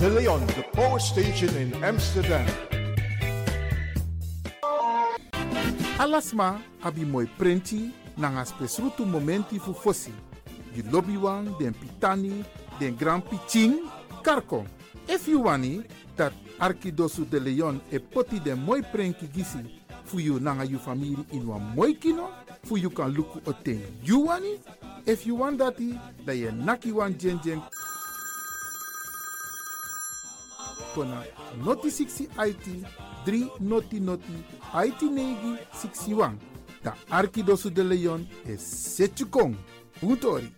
De Leon, the power station in Amsterdam. Alasma abi moi prenti nanga spesrutu momenti fu fosi. You lobby den pitani, den grand piching, karko. If you wani, dat Arkidosu de Leon e poti den moi prenki gisi fu you nanga you family in wan moi kino, fu you kan luku oten you wani. If you want dati, da ye naki wan kona noti 60 IT 3 noti noti IT negi 61. Da Arkidosu de Leon e Setchukong. Utori.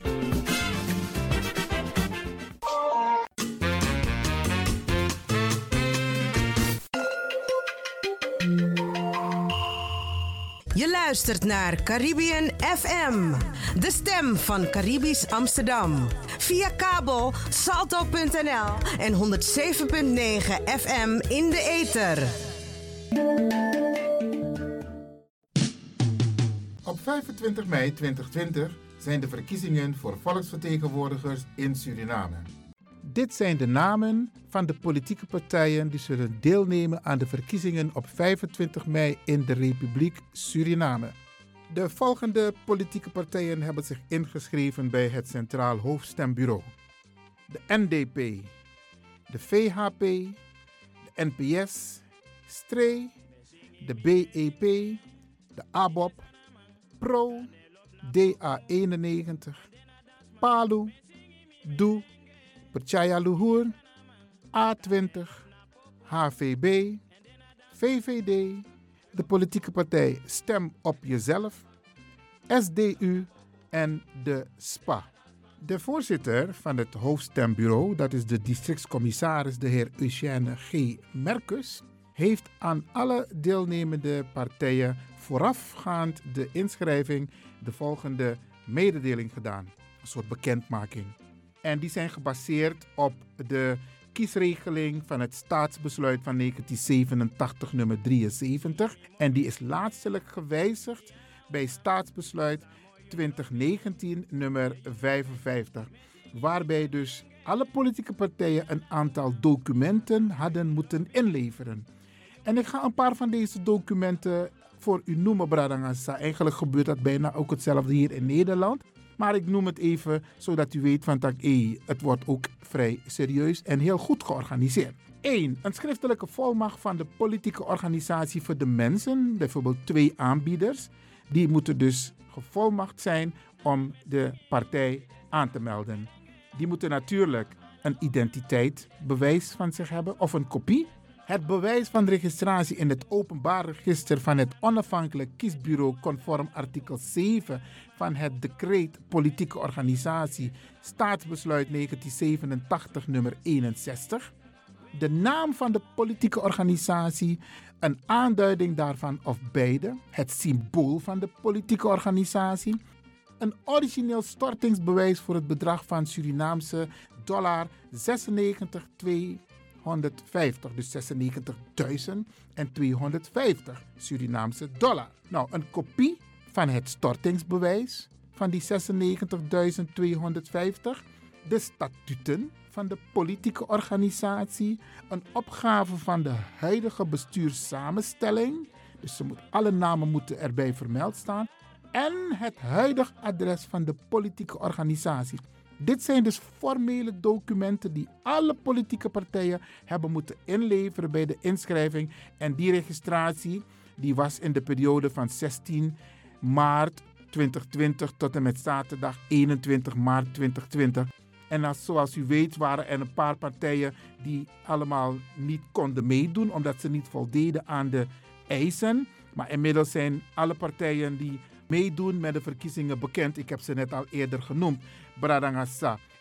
Je luistert naar Caribbean FM, de stem van Caribisch Amsterdam. Via kabel salto.nl en 107.9 FM in de ether. Op 25 mei 2020 zijn de verkiezingen voor volksvertegenwoordigers in Suriname. Dit zijn de namen van de politieke partijen die zullen deelnemen aan de verkiezingen op 25 mei in de Republiek Suriname. De volgende politieke partijen hebben zich ingeschreven bij het Centraal Hoofdstembureau: de NDP, de VHP, de NPS, STREE, de BEP, de ABOP, PRO, DA91, PALU, DOE, Perchaya Luhur, A20, HVB, VVD, de politieke partij Stem op Jezelf, SDU en de SPA. De voorzitter van het hoofdstembureau, dat is de districtscommissaris de heer Eugène G. Merkus, heeft aan alle deelnemende partijen voorafgaand de inschrijving de volgende mededeling gedaan. Een soort bekendmaking. En die zijn gebaseerd op de kiesregeling van het staatsbesluit van 1987 nummer 73. En die is laatstelijk gewijzigd bij staatsbesluit 2019 nummer 55. Waarbij dus alle politieke partijen een aantal documenten hadden moeten inleveren. En ik ga een paar van deze documenten voor u noemen, Bradangasa. Eigenlijk gebeurt dat bijna ook hetzelfde hier in Nederland. Maar ik noem het even zodat u weet van dat hey, het wordt ook vrij serieus en heel goed georganiseerd. 1. Een schriftelijke volmacht van de politieke organisatie voor de mensen, bijvoorbeeld twee aanbieders. Die moeten dus gevolmacht zijn om de partij aan te melden. Die moeten natuurlijk een identiteitsbewijs van zich hebben of een kopie. Het bewijs van registratie in het openbaar register van het onafhankelijk kiesbureau conform artikel 7 van het decreet politieke organisatie staatsbesluit 1987 nummer 61. De naam van de politieke organisatie, een aanduiding daarvan of beide, het symbool van de politieke organisatie, een origineel stortingsbewijs voor het bedrag van Surinaamse dollar 96,250, dus 96.250 Surinaamse dollar. Nou, een kopie van het stortingsbewijs van die 96.250, de statuten van de politieke organisatie, een opgave van de huidige bestuurssamenstelling, dus ze moet, alle namen moeten erbij vermeld staan, en het huidige adres van de politieke organisatie. Dit zijn dus formele documenten die alle politieke partijen hebben moeten inleveren bij de inschrijving. En die registratie die was in de periode van 16 maart 2020 tot en met zaterdag 21 maart 2020. En als, zoals u weet waren er een paar partijen die allemaal niet konden meedoen omdat ze niet voldeden aan de eisen. Maar inmiddels zijn alle partijen die meedoen met de verkiezingen bekend. Ik heb ze net al eerder genoemd.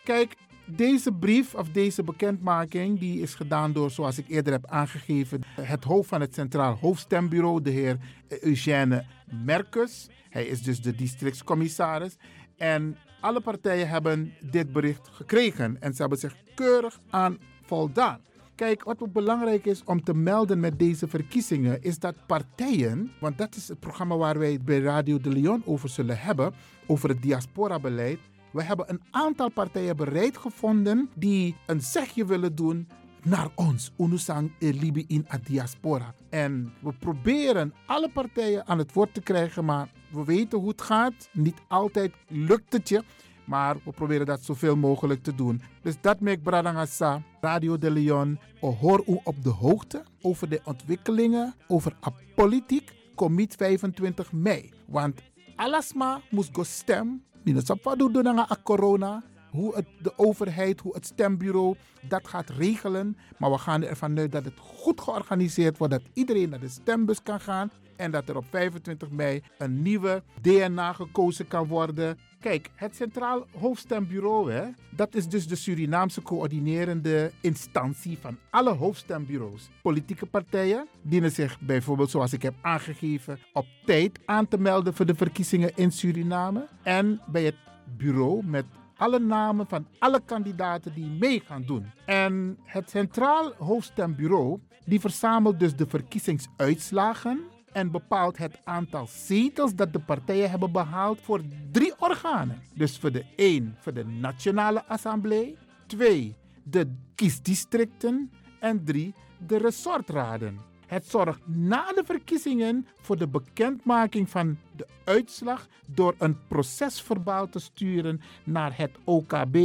Kijk, deze brief of deze bekendmaking die is gedaan door, zoals ik eerder heb aangegeven, het hoofd van het Centraal Hoofdstembureau, de heer Eugène Merkus. Hij is dus de districtscommissaris. En alle partijen hebben dit bericht gekregen en ze hebben zich keurig aan voldaan. Kijk, wat ook belangrijk is om te melden met deze verkiezingen, is dat partijen, want dat is het programma waar wij bij Radio de Leon over zullen hebben, over het diaspora-beleid. We hebben een aantal partijen bereid gevonden die een zegje willen doen naar ons, Unusang Libi in a diaspora. En we proberen alle partijen aan het woord te krijgen, maar we weten hoe het gaat. Niet altijd lukt het je. Maar we proberen dat zoveel mogelijk te doen. Dus dat maakt Bradangasa, Radio de Leon. Hoor u op de hoogte over de ontwikkelingen over politiek. Commit 25 mei. Want alasma moest go stem. Minusapa doen a corona. Hoe het, de overheid, hoe het stembureau dat gaat regelen. Maar we gaan ervan uit dat het goed georganiseerd wordt. Dat iedereen naar de stembus kan gaan. En dat er op 25 mei een nieuwe DNA gekozen kan worden. Kijk, het Centraal Hoofdstembureau, hè, dat is dus de Surinaamse coördinerende instantie van alle hoofdstembureaus. Politieke partijen dienen zich bijvoorbeeld, zoals ik heb aangegeven, op tijd aan te melden voor de verkiezingen in Suriname. En bij het bureau met alle namen van alle kandidaten die mee gaan doen. En het Centraal Hoofdstembureau die verzamelt dus de verkiezingsuitslagen en bepaalt het aantal zetels dat de partijen hebben behaald voor drie organen. Dus voor de één voor de Nationale Assemblée, twee de kiesdistricten en drie de resortraden. Het zorgt na de verkiezingen voor de bekendmaking van de uitslag door een procesverbaal te sturen naar het OKB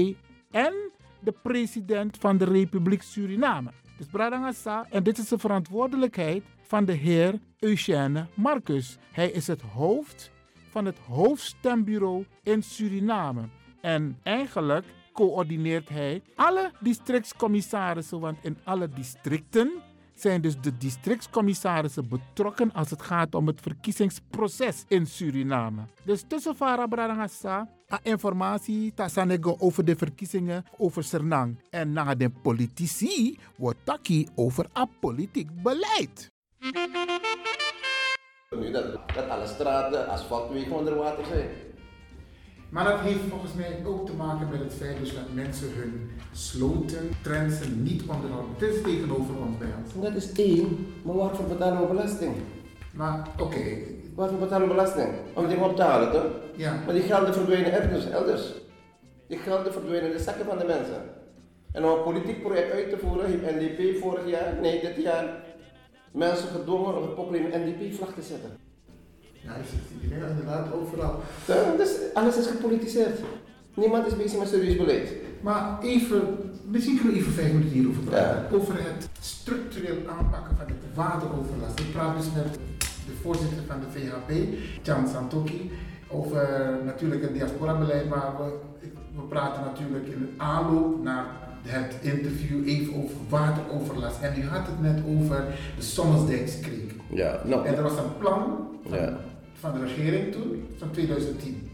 en de president van de Republiek Suriname. Dus Bradangasa, en dit is de verantwoordelijkheid van de heer Eugène Marcus. Hij is het hoofd van het hoofdstembureau in Suriname. En eigenlijk coördineert hij alle districtscommissarissen, want in alle districten zijn dus de districtscommissarissen betrokken als het gaat om het verkiezingsproces in Suriname. Dus tussen Farah informatie over de verkiezingen over Sernang. En na de politici wordt taki over a politiek beleid. Nu dat, dat alle straten, asfaltwegen onder water zijn. Maar dat heeft volgens mij ook te maken met het feit dus dat mensen hun sloten, trensen niet onderhouden. Het is tegenover ons bij ons. Dat is één, maar waarvoor betalen we belasting? Maar oké, Waarvoor betalen we belasting? Om die op te halen, toch? ja. Maar die gelden verdwijnen ergens, elders. Die gelden verdwijnen in de zakken van de mensen. En om een politiek project uit te voeren, heeft NDP vorig jaar, nee dit jaar, mensen gedwongen om het populair een NDP-vlag te zetten. Ja, ziet die dingen inderdaad overal. Ja, Dus alles is gepolitiseerd. Niemand is bezig met serieus beleid. Maar even, misschien kunnen we even vijf minuten hierover praten. Ja. Over het structureel aanpakken van het wateroverlast. Ik praat dus met de voorzitter van de VHB, Jan Santoki, over natuurlijk het diaspora-beleid, maar we, we praten natuurlijk in de aanloop naar het interview even over wateroverlast. En u had het net over de Sommelsdijkskreek. Ja, nou, En er was een plan van, Ja. van de regering toen, van 2010.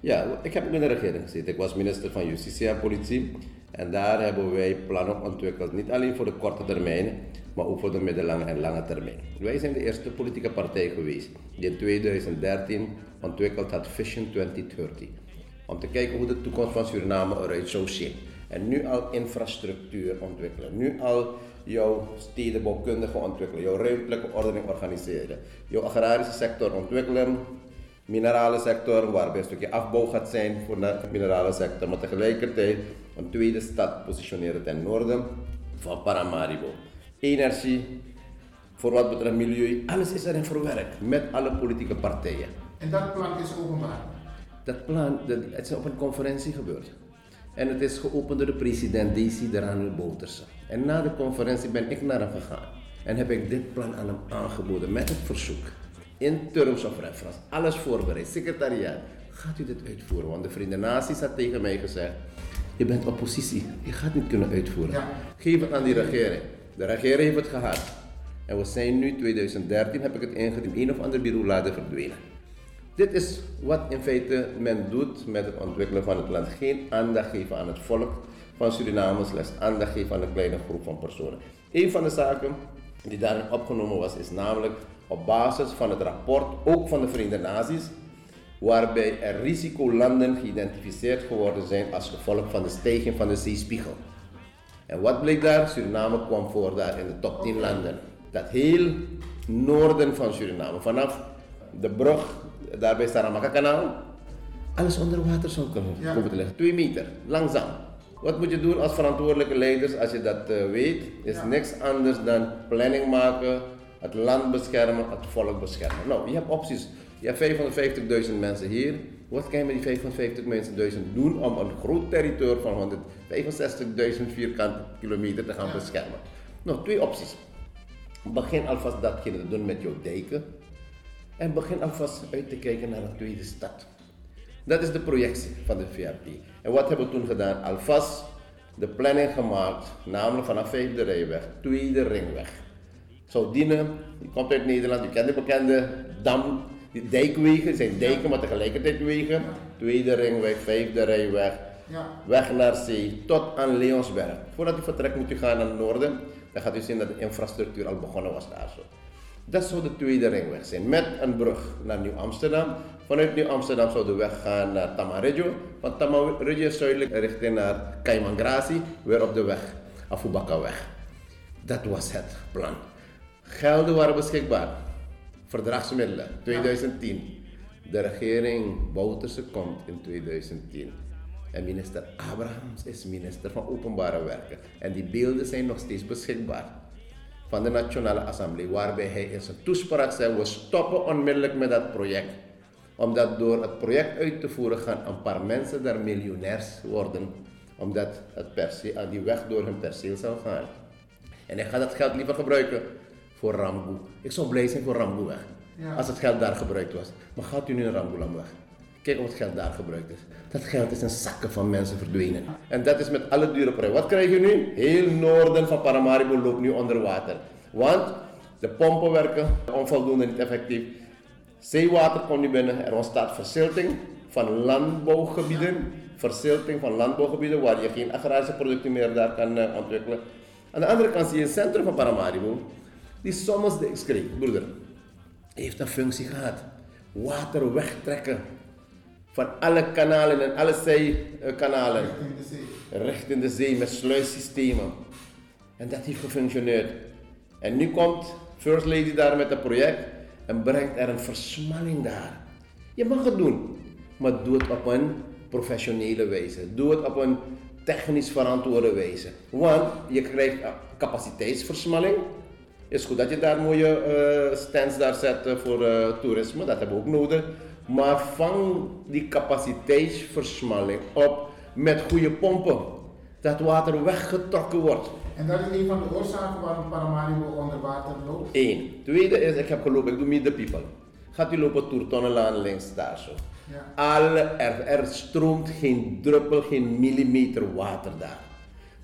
Ja, ik heb ook in de regering gezeten. Ik was minister van Justitie en Politie. En daar hebben wij plannen ontwikkeld, niet alleen voor de korte termijn, maar ook voor de middellange en lange termijn. Wij zijn de eerste politieke partij geweest die in 2013 ontwikkeld had Vision 2030. Om te kijken hoe de toekomst van Suriname eruit zou zien. En nu al infrastructuur ontwikkelen. Nu al jouw stedenbouwkundige ontwikkelen. Jouw ruimtelijke ordening organiseren. Jouw agrarische sector ontwikkelen minerale sector, waarbij een stukje afbouw gaat zijn voor de minerale sector, maar tegelijkertijd een tweede stad positioneren ten noorden van Paramaribo. Energie, voor wat betreft milieu, alles is erin verwerkt met alle politieke partijen. En dat plan is openbaar. Dat plan, dat, het is op een conferentie gebeurd. En het is geopend door de president Desi Dranel Bouterse. En na de conferentie ben ik naar hem gegaan. En heb ik dit plan aan hem aangeboden met het verzoek. In terms of reference. Alles voorbereid. Secretariaat. Gaat u dit uitvoeren? Want de Verenigde Naties had tegen mij gezegd. Je bent oppositie. Je gaat niet kunnen uitvoeren. Ja. Geef het aan die regering. De regering heeft het gehad. En we zijn nu 2013 heb ik het ingediend. Een of ander bureau laten verdwijnen. Dit is wat in feite men doet met het ontwikkelen van het land. Geen aandacht geven aan het volk van Suriname, slechts aandacht geven aan een kleine groep van personen. Een van de zaken die daarin opgenomen was, is namelijk op basis van het rapport, ook van de Verenigde Naties, waarbij er risicolanden geïdentificeerd geworden zijn als gevolg van de stijging van de zeespiegel. En wat bleek daar? Suriname kwam voor daar in de top 10 landen. Dat heel noorden van Suriname, vanaf de brug, daar bij Saramaka kanaal, alles onder water zou kunnen Ja. komen te liggen. Twee meter, langzaam. Wat moet je doen als verantwoordelijke leiders als je dat eh, weet? Is Ja. niks anders dan planning maken, het land beschermen, het volk beschermen. Nou, je hebt opties. Je hebt 550.000 mensen hier. Wat kan je met die 550.000 doen om een groot territorium van 165.000 vierkante kilometer te gaan Ja. beschermen? Nou, twee opties. Begin alvast datgene te doen met jouw dijken. En begin alvast uit te kijken naar een tweede stad. Dat is de projectie van de VRP. En wat hebben we toen gedaan? Alvast de planning gemaakt, namelijk vanaf Vijfde Rijweg, Tweede Ringweg. Zou dienen, je komt uit Nederland, je kent de bekende dam, die dijkwegen, zijn dijken, maar tegelijkertijd wegen. Tweede Ringweg, Vijfde Rijweg, Ja. weg naar zee, tot aan Leonsberg. Voordat u vertrekt moet u gaan naar het noorden, dan gaat u zien dat de infrastructuur al begonnen was daar zo. Dat zou de tweede ringweg zijn, met een brug naar Nieuw-Amsterdam. Vanuit Nieuw-Amsterdam zou de weg gaan naar Tamarillo. Van Tamarillo zuidelijk richting naar Caymangrazi, weer op de weg, Afubakaweg. Dat was het plan. Gelden waren beschikbaar. Verdragsmiddelen, 2010. De regering Bouterse komt in 2010. En minister Abrahams is minister van Openbare Werken. En die beelden zijn nog steeds beschikbaar van de Nationale Assemblée, waarbij hij in zijn toespraak zei: We stoppen onmiddellijk met dat project. Omdat door het project uit te voeren gaan een paar mensen daar miljonairs worden, omdat het perceel, aan die weg door hun perceel zal gaan. En hij gaat dat geld liever gebruiken voor Ramgoe. Ik zou blij zijn voor Ramgoe weg. Ja. Als het geld daar gebruikt was. Maar gaat u nu naar Ramgoelam weg? Kijk of het geld daar gebruikt is. Dat geld is in zakken van mensen verdwenen. En dat is met alle dure projecten. Wat krijg je nu? Heel noorden van Paramaribo loopt nu onder water. Want de pompen werken onvoldoende, niet effectief. Zeewater komt nu binnen. Er ontstaat verzilting van landbouwgebieden. Verzilting van landbouwgebieden waar je geen agrarische producten meer daar kan eh, ontwikkelen. Aan de andere kant zie je het centrum van Paramaribo. Die soms, ik schreef, broeder, heeft een functie gehad. Water wegtrekken van alle kanalen en alle zijkanalen In de zee. richting de zee met sluissystemen. En dat heeft gefunctioneerd. En nu komt First Lady daar met een project en brengt er een versmalling daar. Je mag het doen, maar doe het op een professionele wijze. Doe het op een technisch verantwoorde wijze. Want je krijgt capaciteitsversmalling. Het is goed dat je daar mooie eh, stands daar zet eh, voor eh, toerisme, dat hebben we ook nodig. Maar vang die capaciteitsversmalling op met goede pompen. Dat water weggetrokken wordt. En dat is een van de oorzaken waarom Paramaribo onder water loopt. Eén. Tweede is, ik heb gelopen, ik doe Meet the People. Gaat u lopen Toertonnenlaan links daar zo. Ja. Alle, er, er stroomt geen druppel, geen millimeter water daar.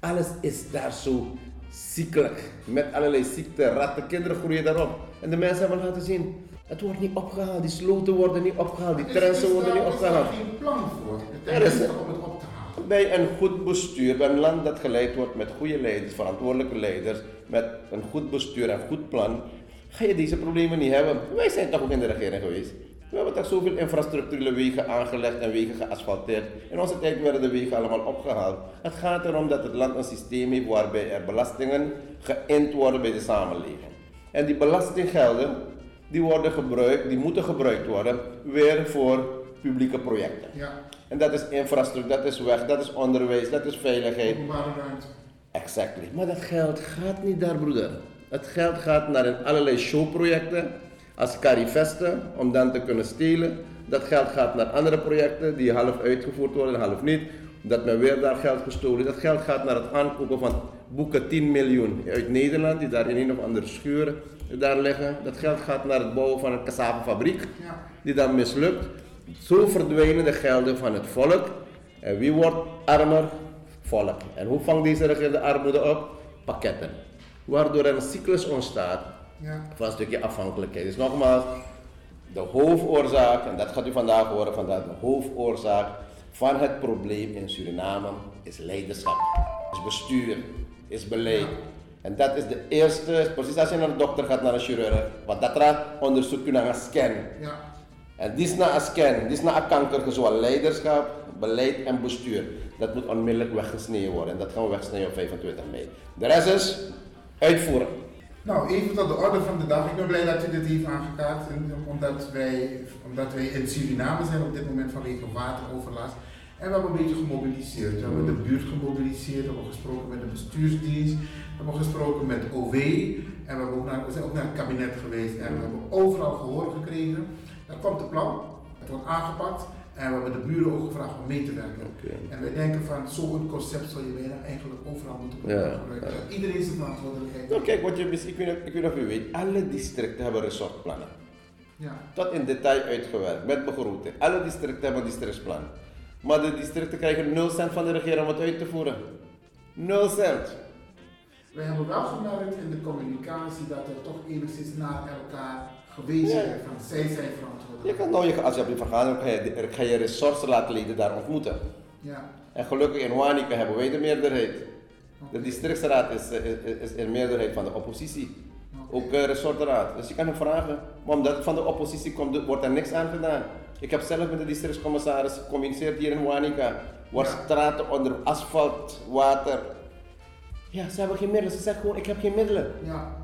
Alles is daar zo ziekelijk. Met allerlei ziekten, ratten, kinderen groeien daarop. En de mensen hebben laten zien, het wordt niet opgehaald. Die sloten worden niet opgehaald, die Is- is trensen worden niet is daar opgehaald. geen plan voor. Er is- is om het op te halen. Bij een goed bestuur, bij een land dat geleid wordt met goede leiders, verantwoordelijke leiders, met een goed bestuur en goed plan, ga je deze problemen niet hebben. Wij zijn toch ook in de regering geweest. We hebben toch zoveel infrastructurele wegen aangelegd en wegen geasfalteerd. In onze tijd werden de wegen allemaal opgehaald. Het gaat erom dat het land een systeem heeft waarbij er belastingen geïnd worden bij de samenleving. En die belastinggelden, die worden gebruikt, die moeten gebruikt worden weer voor publieke projecten. Ja, En dat is infrastructuur, dat is weg, dat is onderwijs, dat is veiligheid. ruimte. Exactly. Maar dat geld gaat niet daar, broeder. Het geld gaat naar een allerlei showprojecten, als Carivesten, om dan te kunnen stelen. Dat geld gaat naar andere projecten die half uitgevoerd worden, half niet. Dat men weer daar geld gestolen. Dat geld gaat naar het aankopen van boeken 10 miljoen uit Nederland, die daar in een of andere schuur daar liggen. Dat geld gaat naar het bouwen van een cassavefabriek, Ja. die dan mislukt. Zo verdwijnen de gelden van het volk. En wie wordt armer? Volk. En hoe vangt deze regering de armoede op? Pakketten. Waardoor er een cyclus ontstaat Ja. van een stukje afhankelijkheid. Dus nogmaals, de hoofdoorzaak, en dat gaat u vandaag horen, vandaag de hoofdoorzaak van het probleem in Suriname is leiderschap, is bestuur, is beleid. En dat is de eerste, precies als je naar de dokter gaat, naar een chirurg, wat dat raad onderzoekt u naar een scan. Ja. En dit is na een scan, dit is na een kanker, zowel leiderschap, beleid en bestuur. Dat moet onmiddellijk weggesneden worden en dat gaan we wegsnijden op 25 mei. De rest is uitvoeren. Nou, even tot de orde van de dag. Ik ben blij dat u dit heeft aangekaart. Omdat wij, omdat wij in Suriname zijn op dit moment vanwege wateroverlast. En we hebben een beetje gemobiliseerd. We hebben de buurt gemobiliseerd. We hebben gesproken met de bestuursdienst. We hebben gesproken met OW. En we, hebben ook naar, we zijn ook naar het kabinet geweest. En we hebben overal gehoor gekregen. Er komt een plan. Het wordt aangepakt. En we hebben de buren ook gevraagd om mee te werken. En wij denken van zo'n concept zou je bijna eigenlijk overal moeten Ja, gebruiken. ja. Iedereen zijn verantwoordelijkheid. Nou kijk, wat je, ik, weet, niet- ik weet of u weet, alle districten hebben resortplannen. Ja. Tot in detail uitgewerkt, met begroting. Alle districten hebben districtsplan. Maar de districten krijgen 0 cent van de regering om het uit te voeren. 0 cent. We hebben wel gemerkt in de communicatie dat er toch enigszins naar elkaar gewezen Ja. werd van zij zijn Je verantwoordelijk. kan nou, je, als je op die vergadering ga je, ga je resortslaatleden daar ontmoeten. Ja. En gelukkig in Wanica hebben wij de meerderheid. De districtsraad is, eh, is, is in meerderheid van de oppositie. Ook uh, resortraad. Dus je kan hem vragen. Maar omdat het van de oppositie komt, wordt er niks aan gedaan. Ik heb zelf met de districtscommissaris gecommuniceerd hier in Wanica. Waar Ja. straten onder asfalt, water. Ja, ze hebben geen middelen. Ze zeggen gewoon, ik heb geen middelen. ja.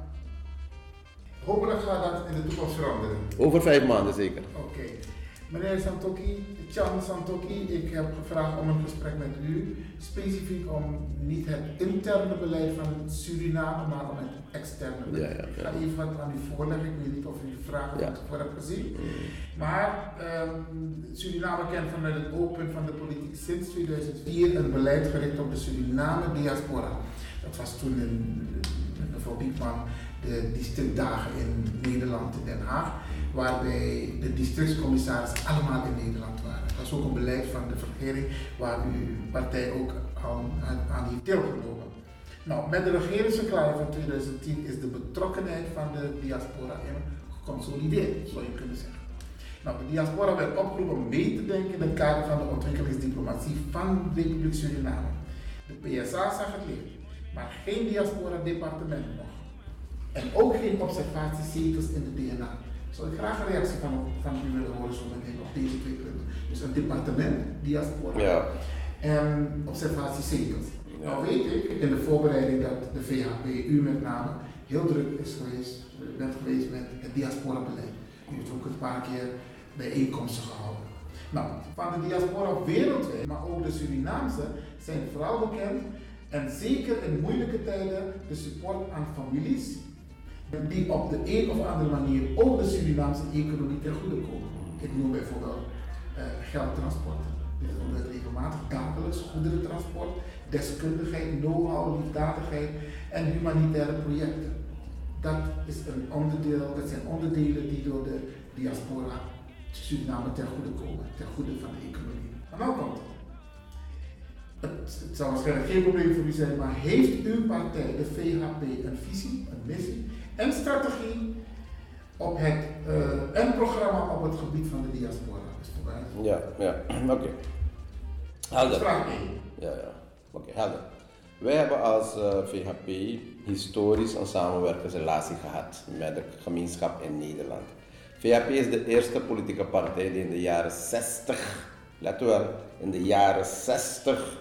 Hopelijk gaat dat in de toekomst veranderen. Over vijf maanden zeker. Oké. Meneer Santoki, Chan Santoki, ik heb gevraagd om een gesprek met u, specifiek om niet het interne beleid van Suriname, maar om het externe beleid. Ja, ja, Ik ga even wat aan u voorleggen, ik weet niet of u de vragen Ja. van tevoren hebt gezien. Maar ehm, Suriname kent vanuit het oogpunt van de politiek sinds 2004 een beleid gericht op de Suriname diaspora. Dat was toen in, met mevrouw Biekman de districtdagen in Nederland, in Den Haag, waarbij de districtscommissarissen allemaal in Nederland waren. Dat was ook een beleid van de regering waar uw partij ook aan, aan, heeft deelgenomen. Nou, met de regeringsverklaring van 2010 is de betrokkenheid van de diaspora in geconsolideerd, zou je kunnen zeggen. Nou, de diaspora werd opgeroepen mee te denken in het kader van de ontwikkelingsdiplomatie van de Republiek Suriname. De PSA zag het licht, maar geen diaspora-departement nog. En ook geen observatiezetels in de DNA. Zou ik graag een reactie van, van u willen horen zo meteen op deze twee punten. Dus een departement, diaspora Ja. en observatiezetels. Ja. Nou weet ik in de voorbereiding dat de VHP, u met name, heel druk is geweest, bent geweest met het diaspora-beleid. U heeft ook een paar keer bijeenkomsten gehouden. Nou, van de diaspora wereldwijd, maar ook de Surinaamse, zijn vooral bekend en zeker in moeilijke tijden de support aan families die op de een of andere manier ook de Surinaamse economie ten goede komen. Ik noem bijvoorbeeld eh, geldtransporten. Dit gebeurt regelmatig dagelijks, goederentransport, deskundigheid, know-how, liefdadigheid en humanitaire projecten. Dat, is een onderdeel, dat zijn onderdelen die door de diaspora Suriname ten goede komen, ten goede van de economie. Maar nou komt het. Het, het zal waarschijnlijk geen probleem voor u zijn, maar heeft uw partij, de VHP, een visie, een missie en strategie op het, eh, en programma op het gebied van de diaspora? Dus. Ja, ja, oké. Helder. vraag 1. Ja, ja. Oké, helder. Wij hebben als eh, VHP historisch een samenwerkingsrelatie gehad met de gemeenschap in Nederland. VHP is de eerste politieke partij die in de jaren 60, let wel, in de jaren 60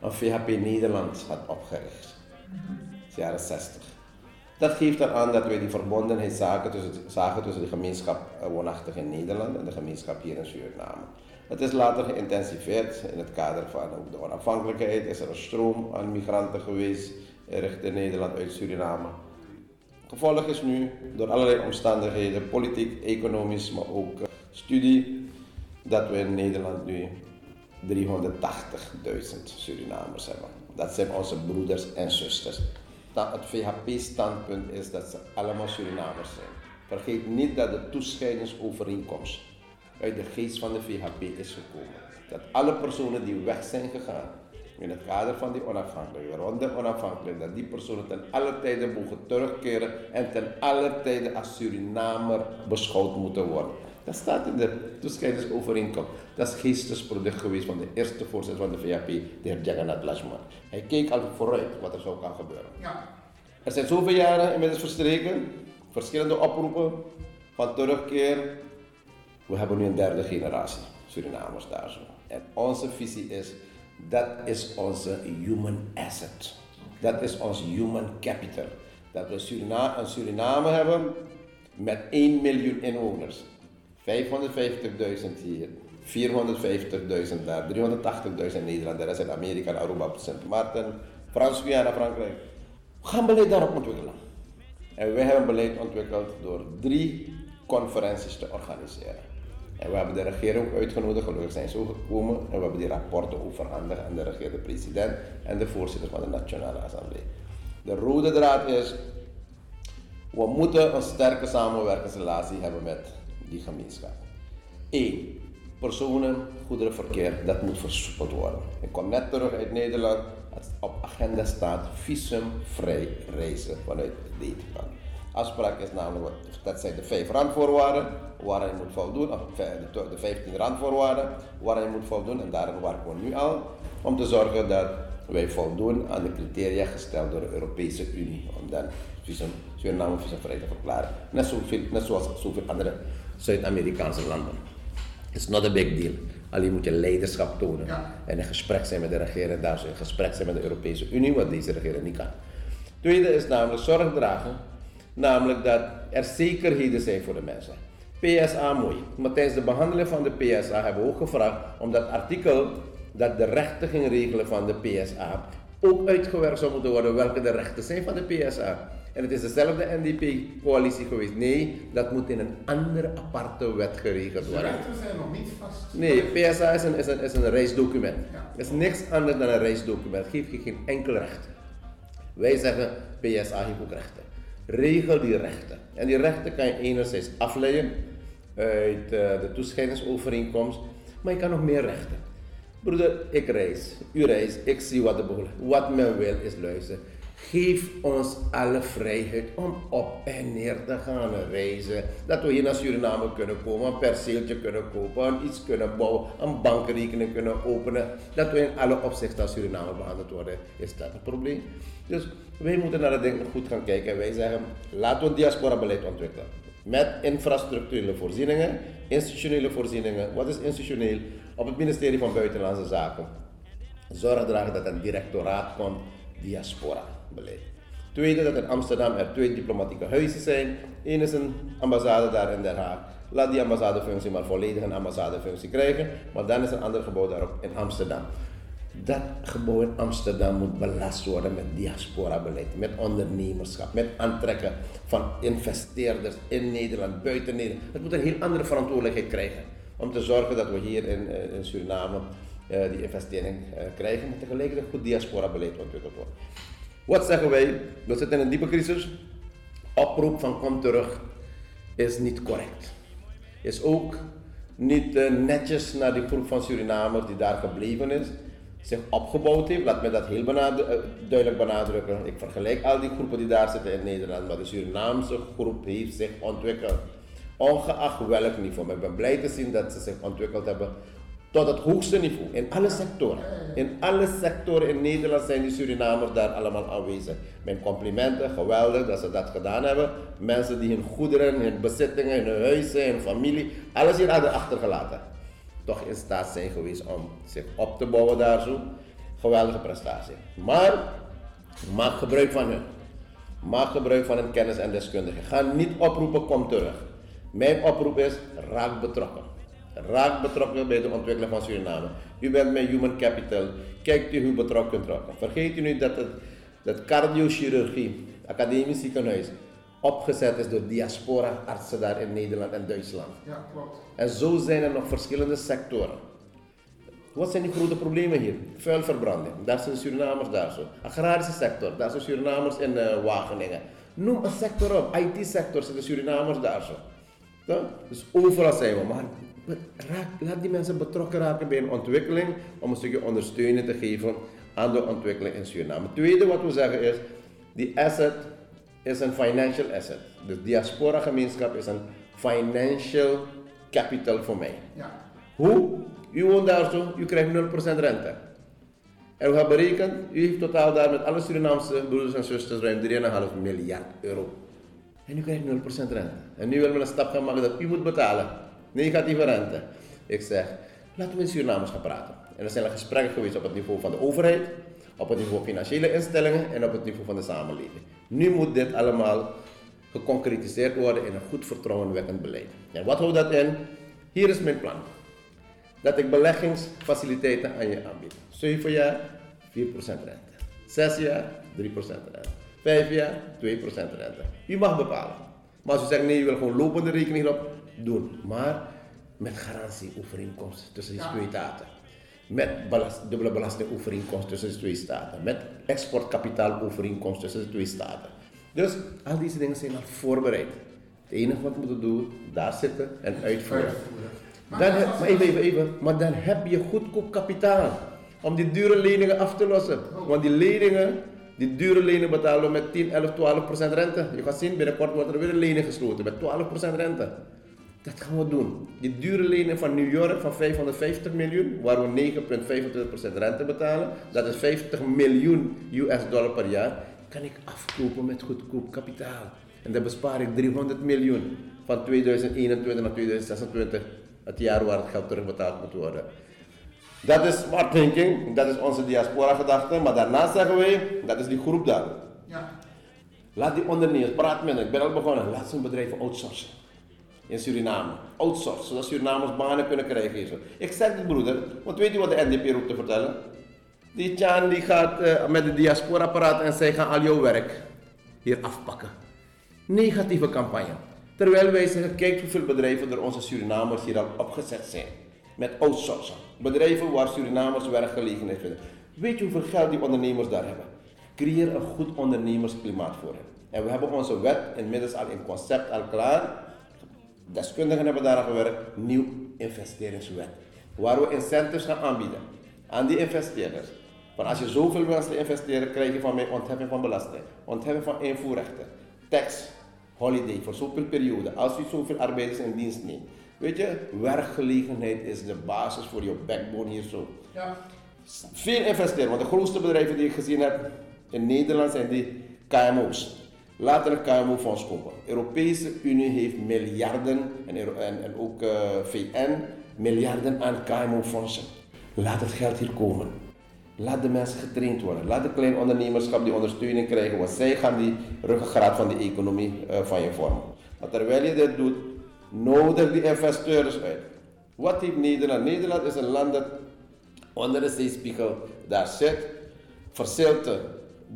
een VHP Nederland had opgericht. Dat is jaren 60. Dat geeft eraan dat wij die verbondenheid zagen tussen, tussen de gemeenschap eh, woonachtig in Nederland en de gemeenschap hier in Suriname. Het is later geïntensiveerd in het kader van de onafhankelijkheid. Is er een stroom aan migranten geweest richting Nederland uit Suriname. Gevolg is nu door allerlei omstandigheden, politiek, economisch, maar ook eh, studie, dat we in Nederland nu 380.000 Surinamers hebben. Dat zijn onze broeders en zusters. Het VHP-standpunt is dat ze allemaal Surinamers zijn. Vergeet niet dat de toescheidingsovereenkomst uit de geest van de VHP is gekomen. Dat alle personen die weg zijn gegaan in het kader van die onafhankelijkheid, rond de onafhankelijkheid, dat die personen ten alle tijden mogen terugkeren en ten alle tijden als Surinamer beschouwd moeten worden. Dat staat in de toescheidingsovereenkomst. Dat is geestesproduct geweest van de eerste voorzitter van de VHP, de heer Jagannath Lashman. Hij keek al vooruit wat er zou gaan gebeuren. Ja, Er zijn zoveel jaren inmiddels verstreken, verschillende oproepen van terugkeer. We hebben nu een derde generatie Surinamers daar zo. En onze visie is, dat is onze human asset. Dat is ons human capital. Dat we Surina een Suriname hebben met 1 miljoen inwoners. 550.000 hier, 450.000 daar, 380.000 in Nederland, de rest in Amerika, Aruba, Sint Maarten, Frans-Guyana, Frankrijk. We gaan beleid daarop ontwikkelen. En wij hebben beleid ontwikkeld door drie conferenties te organiseren. En we hebben de regering uitgenodigd, gelukkig zijn ze ook gekomen. En we hebben die rapporten overhandigd aan de regerende president en de voorzitter van de Nationale Assemblée. De rode draad is, we moeten een sterke samenwerkingsrelatie hebben met die gemeenschap. Eén, personen, goederenverkeer, dat moet versoepeld worden. Ik kom net terug uit Nederland. Het op agenda staat visumvrij reizen vanuit Nederland. Afspraak is namelijk, dat zijn de vijf randvoorwaarden waar je moet voldoen, of de de 15 randvoorwaarden waar je moet voldoen. En daarin werken we nu al om te zorgen dat wij voldoen aan de criteria gesteld door de Europese Unie. Om dan visum, Suriname visumvrij te verklaren. Net, zoveel, net zoals zoveel andere Zuid-Amerikaanse landen. It's not a big deal. Alleen moet je leiderschap tonen. Ja. En in gesprek zijn met de regering daar, in gesprek zijn met de Europese Unie, wat deze regering niet kan. Tweede is namelijk zorg dragen, namelijk dat er zekerheden zijn voor de mensen. PSA mooi. Maar tijdens de behandeling van de PSA hebben we ook gevraagd om dat artikel dat de rechten ging regelen van de PSA ook uitgewerkt zou moeten worden welke de rechten zijn van de PSA. En het is dezelfde NDP-coalitie geweest. Nee, dat moet in een andere aparte wet geregeld De worden. rechten zijn nog niet vast. Nee, PSA is een, is een, is een reisdocument. Het is niks anders dan een reisdocument. Geeft je geen enkel recht. Wij zeggen PSA heeft ook rechten. Regel die rechten. En die rechten kan je enerzijds afleiden uit eh, de toescheidingsovereenkomst, maar je kan nog meer rechten. Broeder, ik reis, u reist, ik zie wat de behoefte Wat men wil is luisteren. Geef ons alle vrijheid om op en neer te gaan reizen. Dat we hier naar Suriname kunnen komen, een perceeltje kunnen kopen, iets kunnen bouwen, een bankrekening kunnen openen. Dat we in alle opzichten naar Suriname behandeld worden. Is dat een probleem? Dus wij moeten naar dat ding goed gaan kijken. En wij zeggen, laten we diaspora-beleid ontwikkelen. Met infrastructurele voorzieningen, institutionele voorzieningen. Wat is institutioneel? Op het ministerie van Buitenlandse Zaken. Zorg dragen dat een directoraat komt, diaspora beleid. Tweede, dat in Amsterdam er twee diplomatieke huizen zijn. Eén is een ambassade daar in Den Haag. Laat die ambassadefunctie maar volledig een ambassadefunctie krijgen. Maar dan is een ander gebouw daarop in Amsterdam. Dat gebouw in Amsterdam moet belast worden met diaspora-beleid, met ondernemerschap, met aantrekken van investeerders in Nederland, buiten Nederland. Het moet een heel andere verantwoordelijkheid krijgen om te zorgen dat we hier in, eh, in Suriname eh, die investering eh, krijgen, maar tegelijkertijd goed diaspora-beleid ontwikkeld wordt. Wat zeggen wij? We zitten in een diepe crisis. Oproep van kom terug is niet correct. Is ook niet eh, netjes naar die groep van Surinamers die daar gebleven is, zich opgebouwd heeft. Laat me dat heel eh, duidelijk benadrukken. Ik vergelijk al die groepen die daar zitten in Nederland, maar de Surinaamse groep heeft zich ontwikkeld. Ongeacht welk niveau. Ik ben blij te zien dat ze zich ontwikkeld hebben tot het hoogste niveau. In alle sectoren. In alle sectoren in Nederland zijn die Surinamers daar allemaal aanwezig. Mijn complimenten, geweldig dat ze dat gedaan hebben. Mensen die hun goederen, hun bezittingen, hun huizen, hun familie, alles hier hadden achtergelaten. Toch in staat zijn geweest om zich op te bouwen daar zo. Geweldige prestatie. Maar maak gebruik van hun. Maak gebruik van hun kennis en deskundigen. Ga niet oproepen, kom terug. Mijn oproep is, raak betrokken. Raak betrokken bij de ontwikkeling van Suriname. U bent met Human Capital. Kijkt u hoe betrokken kunt raken. Vergeet u niet dat het dat cardiochirurgie, academisch ziekenhuis, opgezet is door diaspora-artsen daar in Nederland en Duitsland. Ja, klopt. En zo zijn er nog verschillende sectoren. Wat zijn die grote problemen hier? Vuilverbranding, daar zijn Surinamers daar zo. Agrarische sector, daar zijn Surinamers in eh, Wageningen. Noem een sector op, IT-sector zitten Surinamers daar zo. Ja? Dus overal zijn we, maar raak, laat die mensen betrokken raken bij een ontwikkeling om een stukje ondersteuning te geven aan de ontwikkeling in Suriname. Het tweede wat we zeggen is, die asset is een financial asset. De diaspora gemeenschap is een financial capital voor mij. Ja. Hoe? U woont daar zo, u krijgt 0% rente. En we hebben berekend, u heeft totaal daar met alle Surinaamse broeders en zusters ruim 3,5 miljard euro. En u krijgt 0% rente. En nu willen we een stap gaan maken dat u moet betalen. Negatieve rente. Ik zeg, laten we in Surinamers gaan praten. En er zijn al gesprekken geweest op het niveau van de overheid, op het niveau van financiële instellingen en op het niveau van de samenleving. Nu moet dit allemaal geconcretiseerd worden in een goed vertrouwenwekkend beleid. En wat houdt dat in? Hier is mijn plan. Dat ik beleggingsfaciliteiten aan je aanbied. 7 jaar, 4% rente. 6 jaar, 3% rente. 5 jaar, 2% rente. U mag bepalen. Maar als u zegt nee, u wil gewoon lopende rekening op, doen. Maar met garantieovereenkomst tussen Ja. twee staten. Met belast, dubbele belastingovereenkomst tussen de twee staten. Met exportkapitaalovereenkomst tussen de twee staten. Dus al deze dingen zijn al voorbereid. Het enige wat we moeten doen, daar zitten en uitvoeren. Dan, heb- maar even, even, even. Maar dan heb je goedkoop kapitaal om die dure leningen af te lossen. Want die leningen, die dure leningen betalen we met 10, 11, 12 procent rente. Je gaat zien, binnenkort wordt er weer een lening gesloten met 12 procent rente. Dat gaan we doen. Die dure lening van New York van 550 miljoen, waar we 9,25 procent rente betalen, dat is 50 miljoen US dollar per jaar, kan ik afkopen met goedkoop kapitaal. En dan bespaar ik 300 miljoen van 2021 naar 2026, het jaar waar het geld terugbetaald moet worden. Dat is smart thinking, dat is onze diaspora gedachte, maar daarnaast zeggen wij, dat is die groep daar. Ja. Laat die ondernemers, praat met hen, ik ben al begonnen, laat ze hun bedrijven outsourcen. In Suriname. Outsource, zodat Surinamers banen kunnen krijgen. Ik zeg dit broeder, want weet je wat de NDP roept te vertellen? Die Tjaan die gaat eh, met de diaspora en zij gaan al jouw werk hier afpakken. Negatieve campagne. Terwijl wij zeggen, kijk hoeveel bedrijven er onze Surinamers hier al opgezet zijn. Met outsourcing. Bedrijven waar Surinamers werkgelegenheid vinden. Weet je hoeveel geld die ondernemers daar hebben? Creëer een goed ondernemersklimaat voor hen. En we hebben onze wet inmiddels al in concept al klaar. Deskundigen hebben daar aan gewerkt. Nieuw investeringswet. Waar we incentives gaan aanbieden aan die investeerders. Van als je zoveel te investeren, krijg je van mij ontheffing van belasting, ontheffing van invoerrechten, tax, holiday voor zoveel periode, als je zoveel arbeiders in dienst neemt. Weet je, werkgelegenheid is de basis voor je backbone hier zo. Ja. Veel investeren, want de grootste bedrijven die ik gezien heb in Nederland zijn die KMO's. Laten een KMO-fonds kopen. De Europese Unie heeft miljarden en, en, en ook eh, VN miljarden aan KMO-fondsen. Laat het geld hier komen. Laat de mensen getraind worden. Laat de klein ondernemerschap die ondersteuning krijgen, want zij gaan die ruggengraat van die economie eh, van je vormen. Maar terwijl je dit doet, nodig die investeerders uit. Wat heeft Nederland? Nederland is een land dat onder de zeespiegel daar zit, verzilte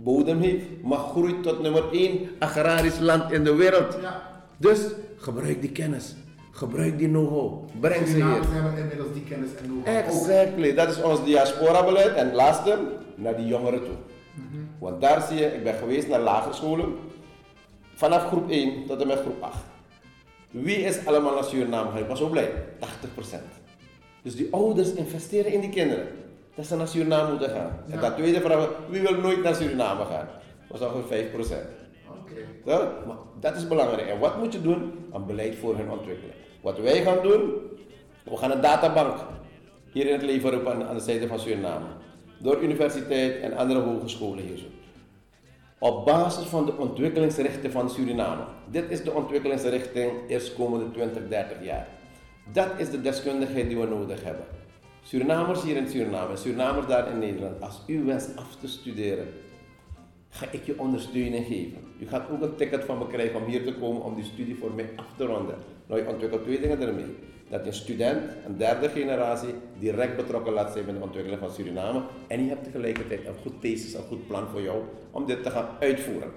bodem heeft, maar groeit tot nummer 1 agrarisch land in de wereld. Ja. Dus gebruik die kennis, gebruik die know-how, breng ze hier. Surinamers hebben inmiddels die kennis en know-how. Exactly, dat is ons diaspora-beleid. En laatste, naar die jongeren toe. Want daar zie je, ik ben geweest naar lagere scholen, vanaf groep 1 tot en met groep 8. Wie is allemaal naar Suriname gegaan? Ik was zo blij, 80%. Dus die ouders investeren in die kinderen, dat ze naar Suriname moeten gaan. En dat tweede vraag, wie wil nooit naar Suriname gaan? Dat was ongeveer 5%. Oké. Ja, maar dat is belangrijk. En wat moet je doen? Een beleid voor hun ontwikkeling. Wat wij gaan doen, we gaan een databank hier in het leven roepen aan, aan de zijde van Suriname. Door universiteit en andere hogescholen hier zo. Op basis van de ontwikkelingsrichting van Suriname. Dit is de ontwikkelingsrichting eerstkomende 20, 30 jaar. Dat is de deskundigheid die we nodig hebben. Surinamers hier in Suriname, Surinamers daar in Nederland. Als u wenst af te studeren, ga ik je ondersteuning geven. U gaat ook een ticket van me krijgen om hier te komen om die studie voor mij af te ronden. Nou, je ontwikkelt twee dingen ermee. Dat je student, een derde generatie, direct betrokken laat zijn bij de ontwikkeling van Suriname. En je hebt tegelijkertijd een goed thesis, een goed plan voor jou om dit te gaan uitvoeren.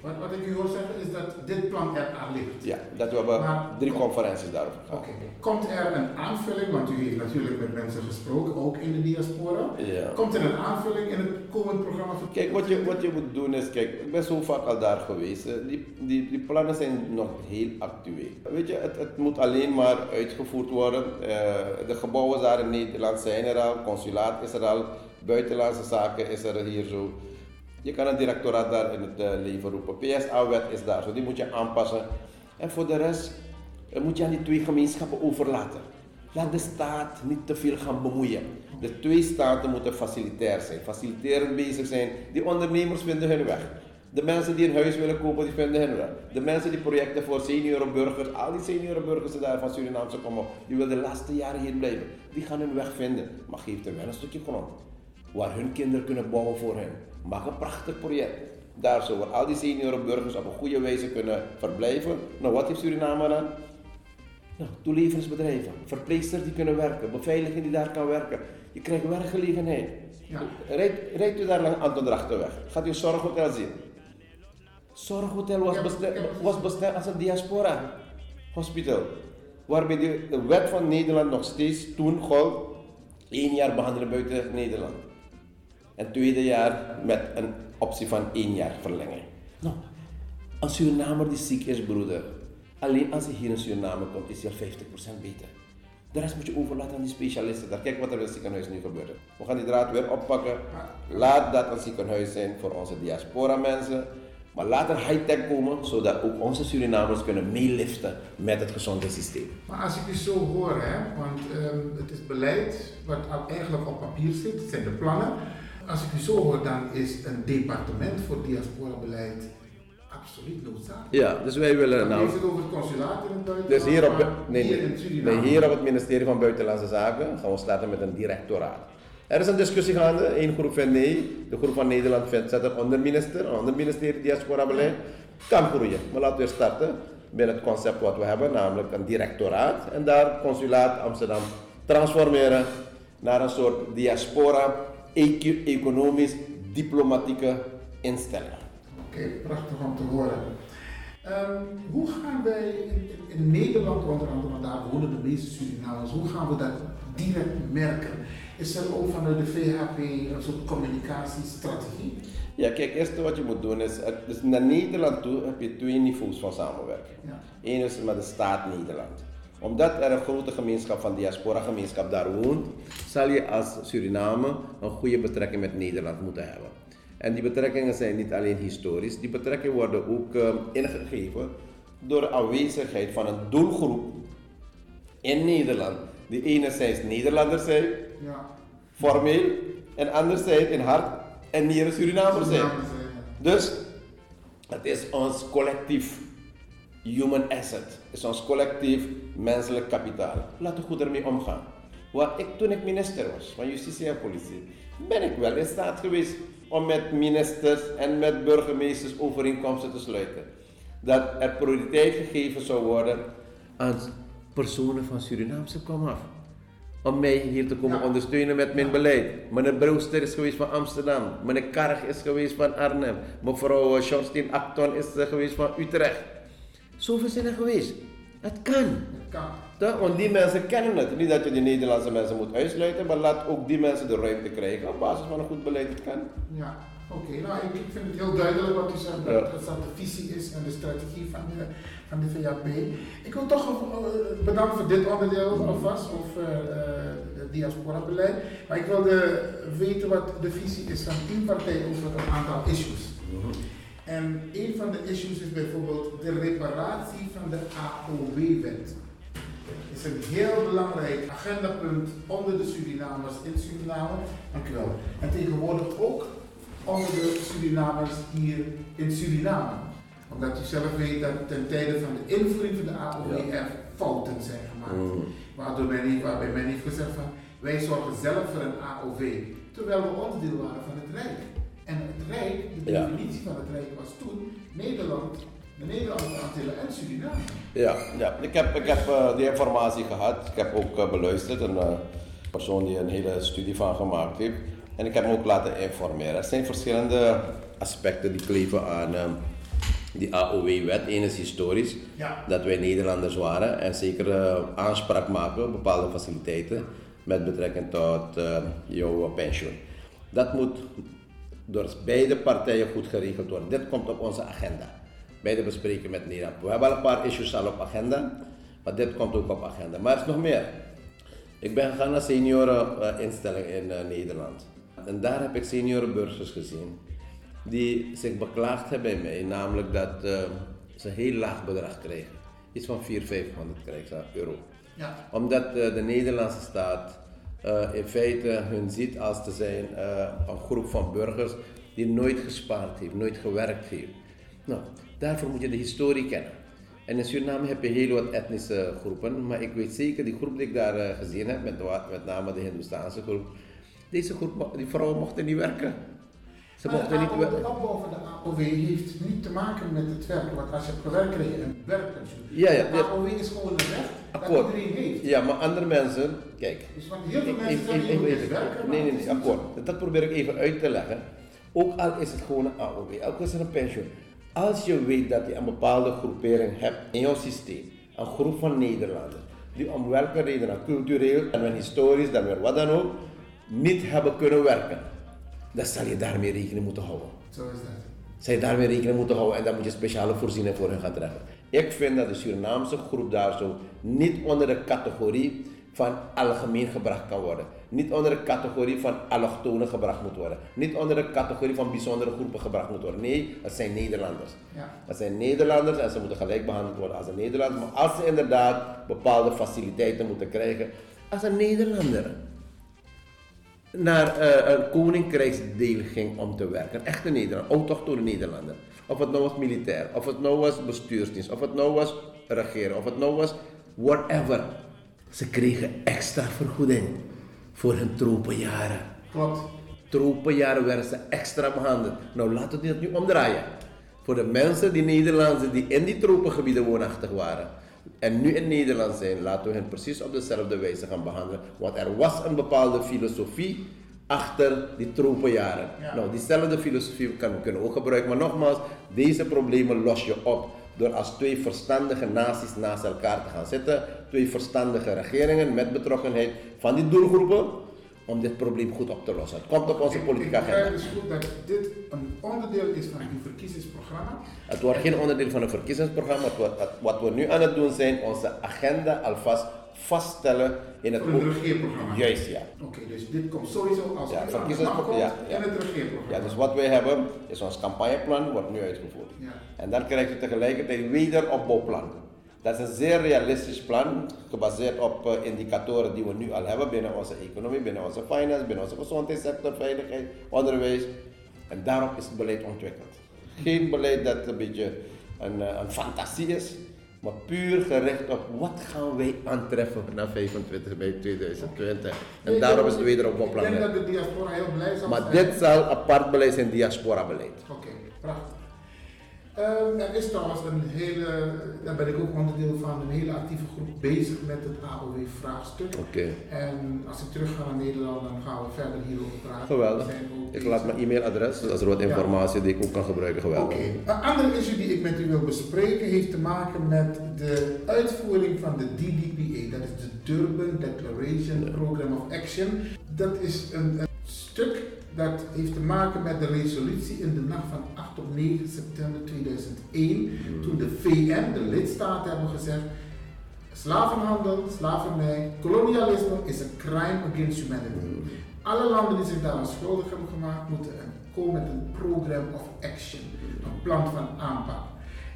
Wat, wat ik u hoor zeggen is dat dit plan er aan ligt. Ja, dat we hebben Maar- drie conferenties daarover gehad. Oké. Komt er een aanvulling, want u heeft natuurlijk met mensen gesproken, ook in de diaspora. Ja. Komt er een aanvulling in het komend programma? voor- Kijk, wat je, wat je moet doen is, kijk, ik ben zo vaak al daar geweest. eh, Die, die, die plannen zijn nog heel actueel. Weet je, het, het moet alleen maar uitgevoerd worden. Eh, de gebouwen daar in Nederland zijn er al, consulaat is er al, buitenlandse zaken is er hier zo. Je kan een directoraat daar in het eh, leven roepen. PSA-wet is daar, zo die moet je aanpassen. En voor de rest eh, moet je aan die twee gemeenschappen overlaten. Laat de staat niet te veel gaan bemoeien. De twee staten moeten facilitair zijn, faciliterend bezig zijn. Die ondernemers vinden hun weg. De mensen die een huis willen kopen, die vinden hun weg. De mensen die projecten voor seniorenburgers, al die seniorenburgers die daar van Surinaamse komen, die willen de laatste jaren hier blijven. Die gaan hun weg vinden. Maar geef hen wel een stukje grond. Waar hun kinderen kunnen bouwen voor hen. Maak een prachtig project. Daar waar al die seniorenburgers op een goede wijze kunnen verblijven. Nou, wat heeft Suriname dan? Nou, toeleveringsbedrijven, verpleegsters die kunnen werken, beveiliging die daar kan werken. Je krijgt werkgelegenheid. Ja. Rijdt, rijdt u daar langs Anton Drachtenweg, gaat u een zorghotel zien. Zorghotel was, bestemd, was bestemd als een diaspora hospital. Waarbij de, de wet van Nederland nog steeds toen gold, één jaar behandelen buiten Nederland. En tweede jaar met een optie van één jaar verlenging. Nou, een Surinamer die ziek is, broeder, alleen als hij hier in Suriname komt, is hij al 50% beter. De rest moet je overlaten aan die specialisten. Daar kijk wat er in het ziekenhuis nu gebeurt. We gaan die draad weer oppakken. Laat dat een ziekenhuis zijn voor onze diaspora mensen. Maar laat er high-tech komen, zodat ook onze Surinamers kunnen meeliften met het gezondheidssysteem. Maar als ik u zo hoor, hè, want ehm, het is beleid wat al eigenlijk op papier zit, het zijn de plannen. Als ik u zo hoor, dan is een departement voor diaspora-beleid absoluut noodzakelijk. Ja, dus wij willen Dan nou... heeft het over het consulaat in het buitenland, Dus hier op, nee, hier nee, in Suriname. nee, hier op het ministerie van Buitenlandse Zaken gaan we starten met een directoraat. Er is een discussie gaande. Eén groep vindt nee, de groep van Nederland vindt zet een onderminister, een ander ministerie diaspora beleid. Kan groeien, maar laten we starten. binnen het concept wat we hebben, namelijk een directoraat. En daar consulaat Amsterdam transformeren naar een soort diaspora, eco- economisch, diplomatieke instelling. Oké, prachtig om te horen. Ehm, hoe gaan wij in, in- Nederland, want daar wonen de meeste Surinamers, hoe gaan we dat direct merken? Is er ook vanuit de VHP een soort communicatiestrategie? Ja, kijk, het eerste wat je moet doen is, dus naar Nederland toe heb je twee niveaus van samenwerking. Ja. Eén is met de staat Nederland. Omdat er een grote gemeenschap van diaspora gemeenschap daar woont, zal je als Suriname een goede betrekking met Nederland moeten hebben. En die betrekkingen zijn niet alleen historisch, die betrekkingen worden ook eh, ingegeven door de aanwezigheid van een doelgroep in Nederland, die enerzijds Nederlanders zijn, Ja. formeel, en anderzijds in hart en nieren Surinamers zijn. Dus het is ons collectief human asset. Is ons collectief menselijk kapitaal. Laten we goed ermee omgaan. Want ik, toen ik minister was van Justitie en Politie, ben ik wel in staat geweest om met ministers en met burgemeesters overeenkomsten te sluiten. Dat er prioriteit gegeven zou worden aan personen van Surinaamse komaf om mij hier te komen Ja. ondersteunen met mijn beleid. Meneer Brewster is geweest van Amsterdam. Meneer Karg is geweest van Arnhem. Mevrouw Sjorstien Acton is eh, geweest van Utrecht. Zoveel zijn er geweest. Het kan. dat kan. Toch? Want die mensen kennen het. Niet dat je die Nederlandse mensen moet uitsluiten, maar laat ook die mensen de ruimte krijgen op basis van een goed beleid. Het kan. Ja, oké. Nou, ik, ik vind het heel duidelijk wat u zegt, dat, Ja. dat dat de visie is en de strategie van de, van de VAP. Ik wil toch uh, bedanken voor dit onderdeel alvast, over uh, het diaspora-beleid. Maar ik wilde weten wat de visie is van tien partijen over een aantal issues. En een van de issues is bijvoorbeeld de reparatie van de AOW-wet. is een heel belangrijk agendapunt onder de Surinamers in Suriname. Dank u wel. En tegenwoordig ook onder de Surinamers hier in Suriname. Omdat u zelf weet dat ten tijde van de invoering van de AOW er fouten zijn gemaakt. Waardoor men, heeft- waarbij men heeft gezegd van wij zorgen zelf voor een AOW. Terwijl we onderdeel waren van het Rijk. En het Rijk, de Ja. definitie van het Rijk was toen Nederland, de Nederlandse Antillen en Suriname. Ja, ja. Ik heb, ik heb eh, die informatie gehad. Ik heb ook eh, beluisterd een eh, persoon die een hele studie van gemaakt heeft. En ik heb hem ook laten informeren. Er zijn verschillende aspecten die kleven aan eh, die AOW-wet. Eén is historisch, Ja. dat wij Nederlanders waren en zeker aanspraak maken op bepaalde faciliteiten met betrekking tot eh, jouw pensioen. Dat moet door beide partijen goed geregeld worden. Dit komt op onze agenda. Beide bespreken met Nederland. We hebben al een paar issues al op agenda, maar dit komt ook op agenda. Maar er is nog meer. Ik ben gegaan naar senioreninstelling in eh, Nederland. En daar heb ik seniorenburgers gezien die zich beklaagd hebben bij mij, namelijk dat eh, ze een heel laag bedrag krijgen. Iets van 400, 500 krijgen ze euro. Ja. Omdat eh, de Nederlandse staat eh, in feite hun ziet als te zijn eh, een groep van burgers die nooit gespaard heeft, nooit gewerkt heeft. Nou, daarvoor moet je de historie kennen. En in Suriname heb je heel wat etnische groepen, maar ik weet zeker, die groep die ik daar eh, gezien heb, met, met name de Hindoestaanse groep, deze groep, die vrouwen mochten niet werken. Ze Maar mochten de, niet AOW, werken. de opbouw van de AOW heeft niet te maken met het werk, want als je hebt gewerkt krijg je een werkpensioen. Ja, ja, De. AOW is gewoon een recht Akkoord. dat iedereen heeft. Ja, maar andere mensen, kijk, Dus want heel veel mensen zeggen, ik- moet ik- eens werken. Nee, nee, het is nee, akkoord. Dat probeer ik even uit te leggen. Ook al is het gewoon een AOW, ook al is het een pensioen. Als je weet dat je een bepaalde groepering hebt in jouw systeem, een groep van Nederlanders, die om welke reden, dan cultureel, weer historisch, dan weer wat dan ook, niet hebben kunnen werken, dan zal je daarmee rekening moeten houden. Zo is dat. Zij je daarmee rekening moeten houden en dan moet je speciale voorzieningen voor hen gaan treffen. Ik vind dat de Surinaamse groep daar zo niet onder de categorie van algemeen gebracht kan worden. Niet onder de categorie van allochtonen gebracht moet worden. Niet onder de categorie van bijzondere groepen gebracht moet worden. Nee, het zijn Nederlanders. Ja. Het zijn Nederlanders en ze moeten gelijk behandeld worden als een Nederlander. Maar als ze inderdaad bepaalde faciliteiten moeten krijgen als een Nederlander naar eh, een koninkrijksdeel ging om te werken. Echte Nederlander, autochtone Nederlander. Of het nou was militair, of het nou was bestuursdienst, of het nou was regeren, of het nou was whatever. Ze kregen extra vergoeding voor hun tropenjaren. Klopt. Tropenjaren werden ze extra behandeld. Nou, laten we dit nu omdraaien. Voor de mensen, die Nederlanders die in die tropengebieden woonachtig waren en nu in Nederland zijn, laten we hen precies op dezelfde wijze gaan behandelen. Want er was een bepaalde filosofie achter die tropenjaren. Ja. Nou, diezelfde filosofie kan we kunnen ook gebruiken. Maar nogmaals, deze problemen los je op door als twee verstandige naties naast elkaar te gaan zitten. Twee verstandige regeringen met betrokkenheid van die doelgroepen om dit probleem goed op te lossen. Het komt op onze politieke agenda. dus goed dat dit een onderdeel is van uw verkiezingsprogramma. Het wordt geen onderdeel van een verkiezingsprogramma. Het wordt- het- Wat we nu aan het doen zijn, onze agenda alvast vaststellen in het het regeerprogramma. Juist, ja. Oké, dus dit komt sowieso als Ja, verkiezingsprogramma, ja, ja. in het regeerprogramma. Ja, dus wat wij hebben is ons campagneplan, wordt nu uitgevoerd. Ja. En dan krijg je tegelijkertijd een wederopbouwplan. Dat is een zeer realistisch plan, gebaseerd op eh, indicatoren die we nu al hebben binnen onze economie, binnen onze finance, binnen onze gezondheidssector, veiligheid, onderwijs. En daarop is het beleid ontwikkeld. Geen beleid dat een beetje een, eh, een fantasie is, maar puur gericht op wat gaan wij aantreffen na 25 mei 2020. En Nee, daarop ik- is het wederopbouwplan. Ik denk dat de diaspora heel blij zal Maar zijn. dit zal apart beleid zijn, diaspora-beleid. Oké, prachtig. Ehm, er is trouwens een hele, daar ben ik ook onderdeel van, een hele actieve groep bezig met het AOW-vraagstuk. Oké. En als ik terug ga naar Nederland, dan gaan we verder hierover praten. Geweldig. Ik bezig. laat mijn e-mailadres, dus als er wat Ja. informatie die ik ook kan gebruiken, geweldig. Oké. Een andere issue die ik met u wil bespreken heeft te maken met de uitvoering van de DDPA. Dat is de Durban Declaration Program of Action. Dat is een, dat heeft te maken met de resolutie in de nacht van 8 op 9 september 2001. Toen de VN, de lidstaten, hebben gezegd. Slavenhandel, slavernij, kolonialisme is een crime against humanity. Alle landen die zich daaraan schuldig hebben gemaakt, moeten komen met een program of action, een plan van aanpak.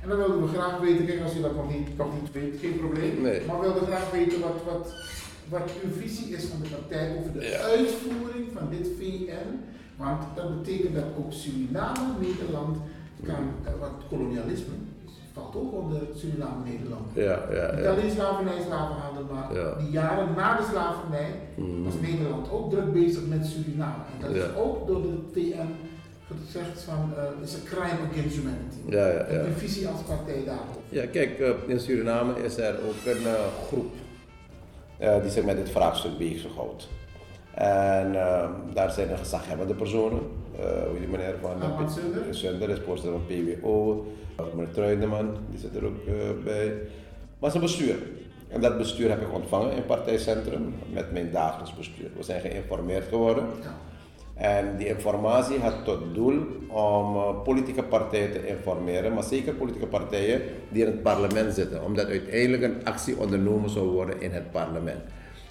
En dan wilden we graag weten, kijk als u dat nog niet, nog niet weet, geen probleem, Nee. maar we wilden graag weten wat, wat, wat uw visie is van de partij over de Ja. uitvoering van dit VN. Want dat betekent dat ook Suriname, Nederland, kan, eh, wat kolonialisme, valt ook onder Suriname, Nederland. Ja, ja, Niet alleen slavernij, slavenhandel, maar Ja. die jaren na de slavernij Mm. was Nederland ook druk bezig met Suriname. En dat is ook door de VN gezegd van, uh, is een crime against humanity. Ja, ja, En ja. uw visie als partij daarover. Ja, kijk, eh, in Suriname is er ook een groep die zich met dit vraagstuk bezighoudt. En eh, daar zijn er gezaghebbende personen. Eh hoe die meneer van eh, Sunder. Is voorzitter van PWO. Meneer Truideman, die zit er ook eh, bij. Maar een bestuur. En dat bestuur heb ik ontvangen in partijcentrum met mijn dagelijks bestuur. We zijn geïnformeerd geworden. Ja. En die informatie had tot doel om eh, politieke partijen te informeren, maar zeker politieke partijen die in het parlement zitten, omdat uiteindelijk een actie ondernomen zou worden in het parlement.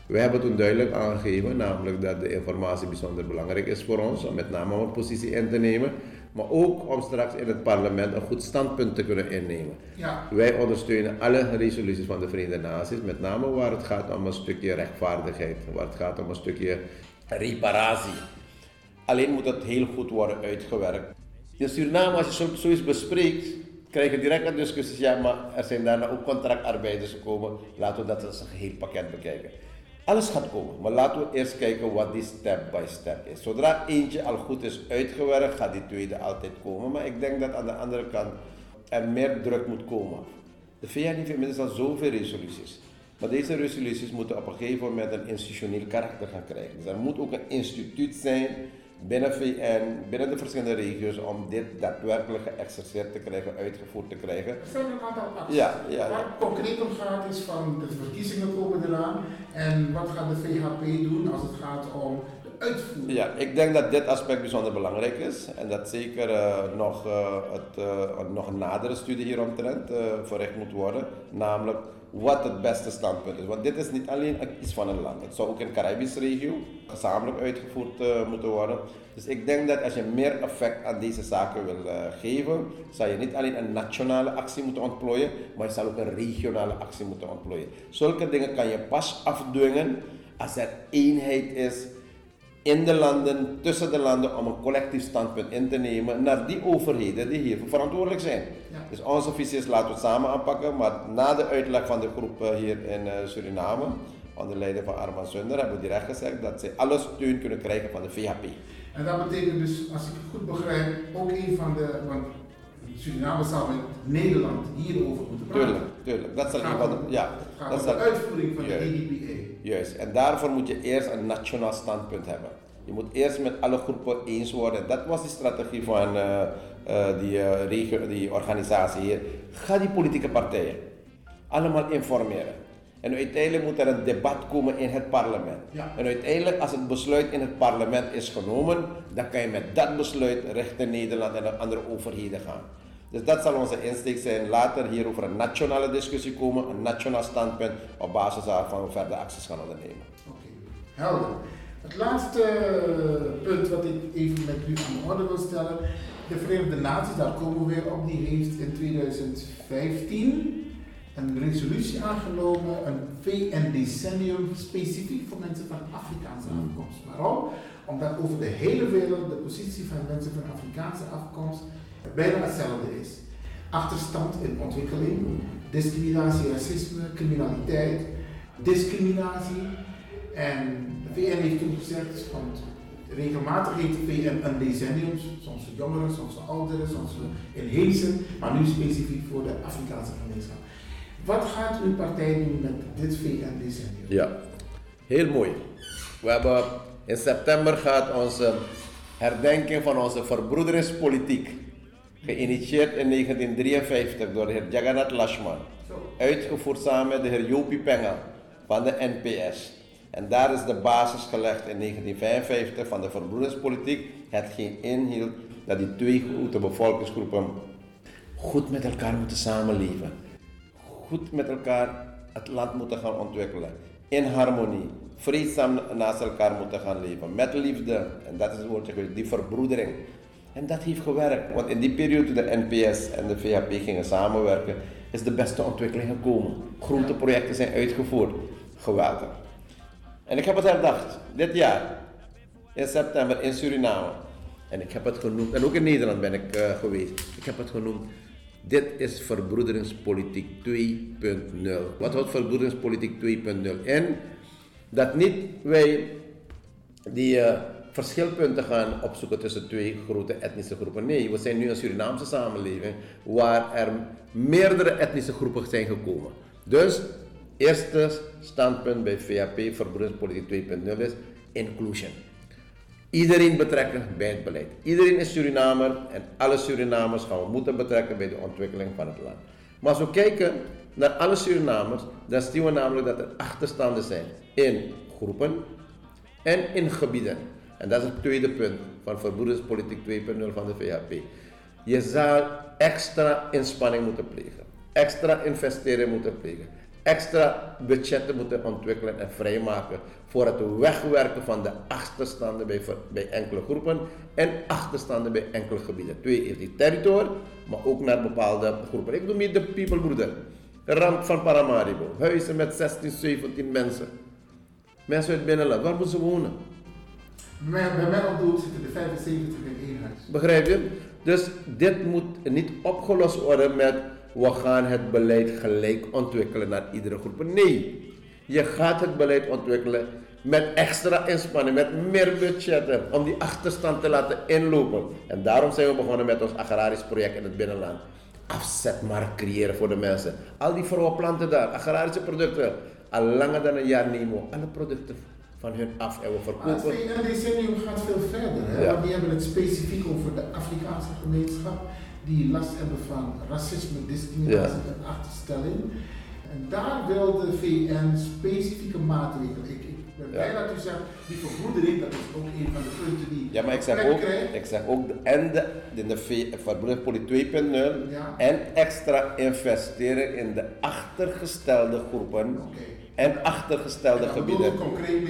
We hebben toen duidelijk aangegeven, namelijk dat de informatie bijzonder belangrijk is voor ons, om met name om een positie in te nemen, maar ook om straks in het parlement een goed standpunt te kunnen innemen. Ja. Wij ondersteunen alle resoluties van de Verenigde Naties, met name waar het gaat om een stukje rechtvaardigheid, waar het gaat om een stukje reparatie. Alleen moet het heel goed worden uitgewerkt. In Suriname, als je zo- zoiets bespreekt, krijg je direct een discussie. Ja, maar er zijn daarna ook contractarbeiders gekomen. Laten we dat als een geheel pakket bekijken. Alles gaat komen, maar laten we eerst kijken wat die step by step is. Zodra eentje al goed is uitgewerkt, gaat die tweede altijd komen. Maar ik denk dat aan de andere kant er meer druk moet komen. De VN heeft inmiddels al zoveel resoluties. Maar deze resoluties moeten op een gegeven moment een institutioneel karakter gaan krijgen. Dus er moet ook een instituut zijn binnen VN, binnen de verschillende regio's, om dit daadwerkelijk geëxerceerd te krijgen, uitgevoerd te krijgen. Er zijn een aantal acties. Ja, ja. Waar het concreet om gaat is van de verkiezingen komen eraan. En wat gaat de VHP doen als het gaat om de uitvoering? Ja, ik denk dat dit aspect bijzonder belangrijk is en dat zeker eh, nog, eh, het, eh, een- nog een nadere studie hieromtrent eh verricht moet worden, namelijk wat het beste standpunt is. Want dit is niet alleen iets van een land, het zou ook in de Caribische regio gezamenlijk uitgevoerd eh, moeten worden. Dus ik denk dat als je meer effect aan deze zaken wil eh, geven, zal je niet alleen een nationale actie moeten ontplooien, maar je zal ook een regionale actie moeten ontplooien. Zulke dingen kan je pas afdwingen als er eenheid is in de landen, tussen de landen, om een collectief standpunt in te nemen naar die overheden die hiervoor verantwoordelijk zijn. Ja. Dus onze visie is laten we het samen aanpakken, maar na de uitleg van de groep eh, hier in eh, Suriname, onder leiding van Arman Sunder, hebben we direct gezegd dat zij alle steun kunnen krijgen van de VHP. En dat betekent dus, als ik het goed begrijp, ook een van de, want Suriname zal met Nederland hierover moeten praten. Tuurlijk, tuurlijk. Dat zal een van de, ja, het gaat dat zal, de uitvoering van Juist. de EDPA. Juist, en daarvoor moet je eerst een nationaal standpunt hebben. Je moet eerst met alle groepen eens worden. Dat was de strategie van eh, eh, die, eh, regio- die organisatie hier. Ga die politieke partijen allemaal informeren. En uiteindelijk moet er een debat komen in het parlement. Ja. En uiteindelijk, als het besluit in het parlement is genomen, dan kan je met dat besluit richting Nederland en de andere overheden gaan. Dus dat zal onze insteek zijn. Later hier over een nationale discussie komen, een nationaal standpunt, op basis waarvan we verder acties gaan ondernemen. Oké, helder. Het laatste eh, punt wat ik even met u aan de orde wil stellen. De Verenigde Naties, daar komen we weer op, die heeft in 2015 een resolutie aangenomen, een VN-decennium specifiek voor mensen van Afrikaanse afkomst. Waarom? Omdat over de hele wereld de positie van mensen van Afrikaanse afkomst bijna hetzelfde is. Achterstand in ontwikkeling, discriminatie, racisme, criminaliteit, discriminatie. En de VN heeft toen gezegd, want regelmatig heeft de VN een decennium, soms voor jongeren, soms voor ouderen, soms voor inheemsen, maar nu specifiek voor de Afrikaanse gemeenschap. Wat gaat uw partij doen met dit VN-decennium? Ja, heel mooi. We hebben in september gaat onze herdenking van onze verbroederingspolitiek, geïnitieerd in 1953 door de heer Jagannath Lashman, uitgevoerd samen met de heer Jopie Pengel van de NPS. En daar is de basis gelegd in 1955 van de verbroederingspolitiek, hetgeen inhield dat die twee grote bevolkingsgroepen goed met elkaar moeten samenleven goed met elkaar het land moeten gaan ontwikkelen. In harmonie, vreedzaam naast elkaar moeten gaan leven. Met liefde. En dat is het woordje die verbroedering. En dat heeft gewerkt. Want in die periode de NPS en de VHP gingen samenwerken, is de beste ontwikkeling gekomen. Grote projecten zijn uitgevoerd. Geweldig. En ik heb het herdacht, dit jaar, in september in Suriname. En ik heb het genoemd, en ook in Nederland ben ik eh, geweest. Ik heb het genoemd dit is verbroederingspolitiek 2.0. Wat houdt verbroederingspolitiek 2.0 in? Dat niet wij die eh, verschilpunten gaan opzoeken tussen twee grote etnische groepen. Nee, we zijn nu een Surinaamse samenleving waar er meerdere etnische groepen zijn gekomen. Dus, eerste standpunt bij VAP, verbroederingspolitiek 2.0 is inclusion. Iedereen betrekken bij het beleid. Iedereen is Surinamer en alle Surinamers gaan we moeten betrekken bij de ontwikkeling van het land. Maar als we kijken naar alle Surinamers, dan zien we namelijk dat er achterstanden zijn in groepen en in gebieden. En dat is het tweede punt van verbroederingspolitiek 2.0 van de VHP. Je zal extra inspanning moeten plegen, extra investeren moeten plegen, extra budgetten moeten ontwikkelen en vrijmaken voor het wegwerken van de achterstanden bij, bij enkele groepen en achterstanden bij enkele gebieden. Twee is die territorie, maar ook naar bepaalde groepen. Ik noem hier de people broeder. Rand van Paramaribo, huizen met 16, 17 mensen. Mensen uit het binnenland, waar moeten ze wonen? Bij mij, op doel zitten er 75 in één huis. Begrijp je? Dus dit moet niet opgelost worden met we gaan het beleid gelijk ontwikkelen naar iedere groep. Nee, je gaat het beleid ontwikkelen met extra inspanning, met meer budgetten om die achterstand te laten inlopen. En daarom zijn we begonnen met ons agrarisch project in het binnenland. Afzetmarkt creëren voor de mensen. Al die vrouwenplanten daar, agrarische producten. Al langer dan een jaar nemen we alle producten van hun af en we Maar het verkopen. VN-decennium gaat veel verder. Hè? Ja. Want die hebben het specifiek over de Afrikaanse gemeenschap die last hebben van racisme, discriminatie en achterstelling. En daar wil de VN specifieke maatregelen. Ik, ik ben Ja. blij dat u zegt, die verbroedering, dat is ook een van de punten die Ja, maar ik zeg ook, krijgt. ik zeg ook de, en de, de V- verbroederpolitiek 2.0 Ja. en extra investeren in de achtergestelde groepen. En achtergestelde En gebieden.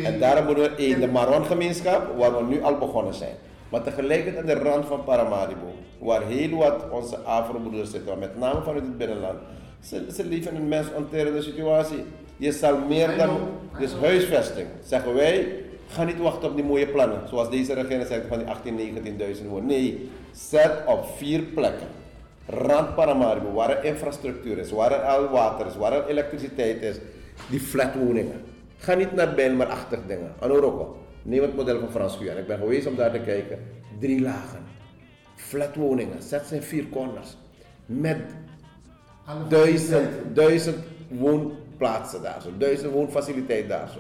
En daarom moeten we één, de Maron-gemeenschap, waar we nu al begonnen zijn. Maar tegelijkertijd aan de rand van Paramaribo, waar heel wat onze Afro-broeders zitten, met name vanuit het binnenland. Ze, ze leven in een mensonterende situatie. Je zal meer dan, dus huisvesting, zeggen wij, ga niet wachten op die mooie plannen, zoals deze regering zegt van die 18, 19.000 woorden. Nee, zet op vier plekken. Rand Paramaribo, waar er infrastructuur is, waar er al water is, waar er elektriciteit is, die flatwoningen. Ga niet naar Bijlmer-achtig dingen, aan Oroko. Neem het model van Frans Guyana. Ik ben geweest om daar te kijken. Drie lagen. Flatwoningen, zet zijn vier corners. met duizend, duizend woonplaatsen daar zo, duizend woonfaciliteiten daar zo.